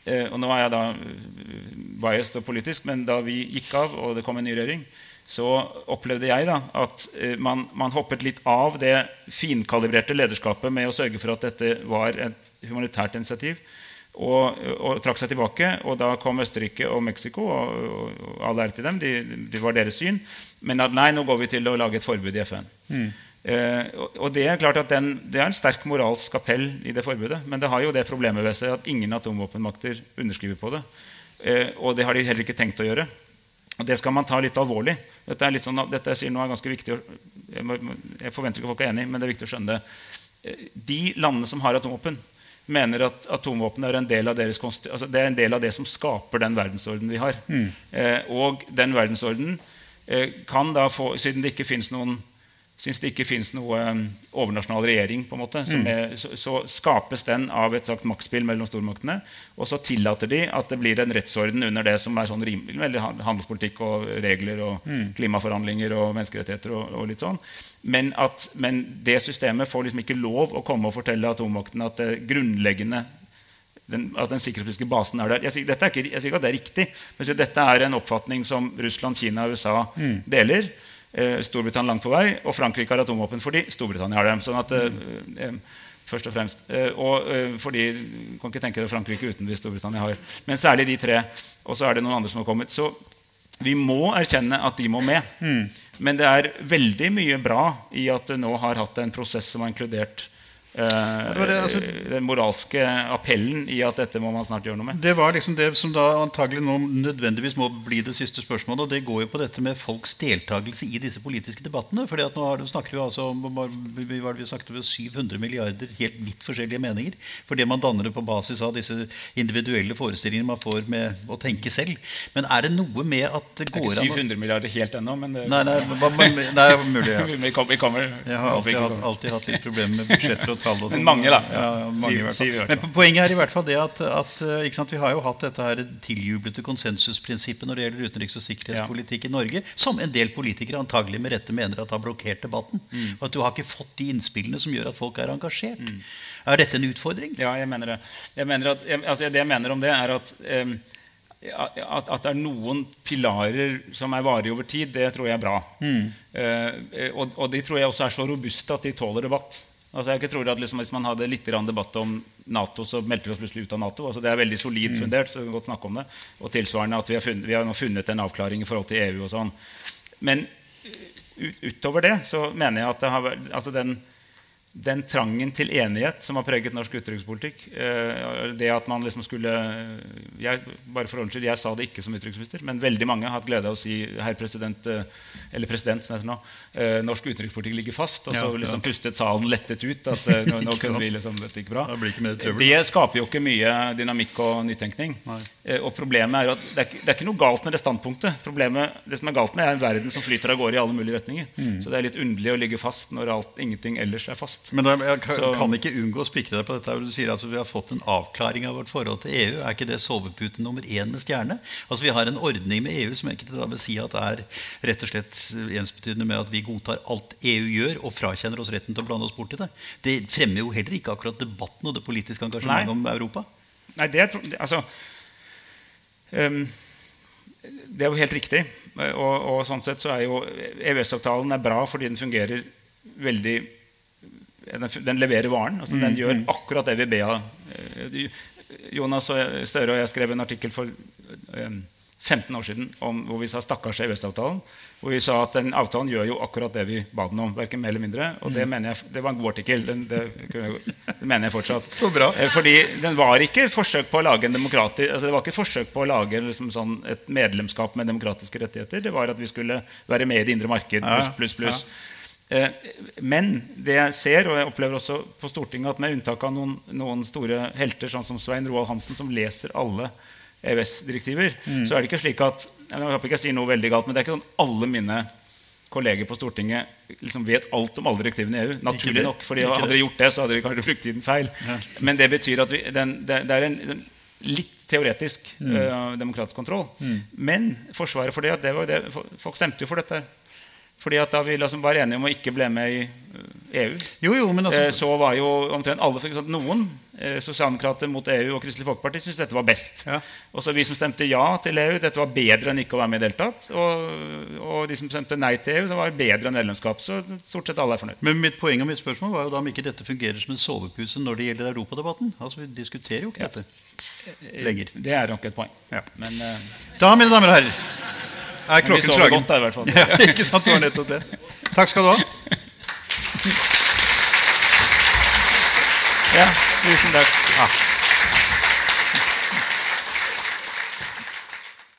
Eh, og nå er jeg da eh, biased og politisk, men da vi gikk av og det kom en ny regjering, så opplevde jeg da at eh, man, man, hoppet litt av det finkalibrerte lederskapet med å sørge for at dette var et humanitært initiativ, og, og trakk seg tilbake. Og da kom Østerrike og Mexico, og, og, og all ære til dem, Det de, var deres syn. Men at nei, nå går vi til å lage et forbud i FN. Mm. Eh, og det er klart at den, det er en sterk moralsk appell i det forbudet. Men det har jo det problemet ved seg at ingen atomvåpenmakter underskriver på det. Eh, og det har de heller ikke tenkt å gjøre. Og Det skal man ta litt alvorlig. Dette, er litt sånn, dette jeg sier nå er ganske viktig. Jeg, forventer ikke folk er enig, men det er viktig å skjønne det. Eh, de landene som har atomvåpen, mener at atomvåpen er en del av, deres, altså det er en del av det som skaper den verdensorden vi har. Mm. Eh, og den verdensordenen eh, kan da få, siden det ikke fins noen syns det ikke fins noe um, overnasjonal regjering, på en måte, mm. er, så, så, skapes den av et slags maktspill mellom stormaktene. Og så tillater de at det blir en rettsorden under det som er sånn rimelig handelspolitikk og regler og mm. klimaforhandlinger og menneskerettigheter. og, og litt sånn. Men, at, men, det systemet får liksom ikke lov å komme og fortelle atommaktene at det grunnleggende den, at den sikkerhetspolitiske basen er der. Jeg sier, er ikke, jeg sier ikke at det er riktig, men dette er en oppfatning som Russland, Kina og USA mm. deler. Eh, Storbritannia langt på vei, og Frankrike har atomvåpen fordi Storbritannia har dem. sånn at eh, eh, først Og fremst. og fordi kan ikke tenke deg Frankrike uten hvis Storbritannia har. Men særlig de tre. Og så er det noen andre som har kommet. Så vi må erkjenne at de må med. Mm. Men det er veldig mye bra i at du nå har hatt en prosess som har inkludert det det, altså, den moralske appellen i at dette må man snart gjøre noe med. Det var liksom det som da antagelig nå nødvendigvis må bli det siste spørsmålet. og Det går jo på dette med folks deltakelse i disse politiske debattene. at nå snakker vi altså om vi, var, vi snakket om 700 milliarder helt vidt forskjellige meninger. Fordi man danner det på basis av disse individuelle forestillingene man får med å tenke selv. Men er det noe med at det går an Det er ikke 700 milliarder helt ennå, men det, Nei, nei, nei, nei mulig. Ja. vi kommer, Jeg har alltid, alltid hatt litt problemer med budsjetter og tall. Og men mange, da. Ja, ja, mange, si Men poenget er i hvert fall det at, at eh, sant, vi har jo hatt dette her tiljublete konsensusprinsippet når det gjelder utenriks- og sikkerhetspolitikk ja. i Norge, som en del politikere antagelig med rette mener at har blokkert debatten. Mm. Og at du har ikke fått de innspillene som gjør at folk er engasjert. Mm. Er dette en utfordring? Ja, jeg mener det. Jeg mener at, jeg, altså, det jeg mener om det, er at um, at, at, det er noen pilarer som er varige over tid, det tror jeg er bra. Mm. Uh, og, og, de tror jeg også er så robuste at de tåler debatt. Altså jeg tror at liksom, Hvis man hadde litt debatt om Nato, så meldte vi oss plutselig ut av Nato. Altså det er veldig solid mm. fundert. så vi kan godt snakke om det. Og tilsvarende at vi har, funnet, vi har nå funnet en avklaring i forhold til EU. og sånn. Men utover det så mener jeg at det har, altså den, den trangen til enighet som har preget norsk utenrikspolitikk eh, Det at man liksom skulle jeg, bare for ordentlig, jeg sa det ikke som utenriksminister, men veldig mange har hatt glede av å si herr president, eh, eller president, som heter nå, eh, norsk utenrikspolitikk ligger fast. Og så ja, liksom pustet salen lettet ut. at nå, nå kunne vi liksom, dette gikk bra. Det, det, skaper jo ikke mye dynamikk og nytenkning. Og problemet er at det er, det er, ikke noe galt med det standpunktet. Problemet, det som er galt med, er en verden som flyter av gårde i alle mulige retninger. Mm. Så det er litt underlig å ligge fast når alt, ingenting ellers er fast. Men da, jeg kan, så, kan, ikke unngå å spikre deg på dette. Du sier at vi har fått en avklaring av vårt forhold til EU. Er ikke det sovepute nummer én med stjerne? Altså Vi har en ordning med EU som jeg ikke da vil si at er rett og slett ensbetydende med at vi godtar alt EU gjør, og frakjenner oss retten til å blande oss bort i det. Det fremmer jo heller ikke akkurat debatten og det politiske engasjementet om Europa. Nei, det er, altså, um, det er jo helt riktig. Og, og, sånn sett så er jo EØS-avtalen bra fordi den fungerer veldig den leverer varen. Altså, den mm, gjør mm. akkurat det vi av. Eh, Jonas Støre og jeg skrev en artikkel for 15 eh, år siden om, hvor vi sa 'stakkars EØS-avtalen'. Hvor vi sa at den avtalen gjør jo akkurat det vi ba den om. Verken mer eller mindre. Og det, mm. mener jeg, det var en god artikkel. Den, det, det, mener jeg fortsatt. Så bra. Eh, fordi den var ikke forsøk på å lage en demokrati, altså det var ikke forsøk på å lage liksom sånn et medlemskap med demokratiske rettigheter. Det var at vi skulle være med i det indre marked. pluss, pluss, pluss. Ja. Eh, men det jeg ser, og jeg opplever også på Stortinget, at med unntak av noen, noen store helter, sånn som Svein Roald Hansen, som leser alle EØS-direktiver, mm. så er det ikke slik at Jeg håper ikke jeg sier noe veldig galt, men det er ikke sånn alle mine kolleger på Stortinget liksom vet alt om alle direktivene i EU. Naturlig nok, fordi Ikke Hadde dere gjort det, så hadde dere kanskje brukt tiden feil. Men det betyr at vi, den, det, det er en, den, litt teoretisk Mm. eh, demokratisk kontroll. Men forsvaret for det, det var det, folk stemte jo for dette. Fordi at da vi liksom var enige om å ikke bli med i eh, EU, Jo, jo, men eh, altså så var jo omtrent alle Noen eh, sosialdemokrater mot EU og Kristelig Folkeparti syntes dette var best. Ja. Og så vi som stemte ja til EU, dette var bedre enn ikke å være med i det hele tatt. Og, og de som stemte nei til EU, det var bedre enn medlemskap. Så stort sett alle er fornøyd. Men mitt poeng og mitt spørsmål var jo da om ikke dette fungerer som en sovepuse når det gjelder europadebatten. Altså, Vi diskuterer jo ikke dette lenger. Det er nok et poeng. Ja. Men eh, Da, mine damer og herrer, er vi klokken sover slagen. godt der, i hvert fall. Ja, ikke sant? Det var nettopp det. Takk skal du ha. Ja, tusen takk. Ja.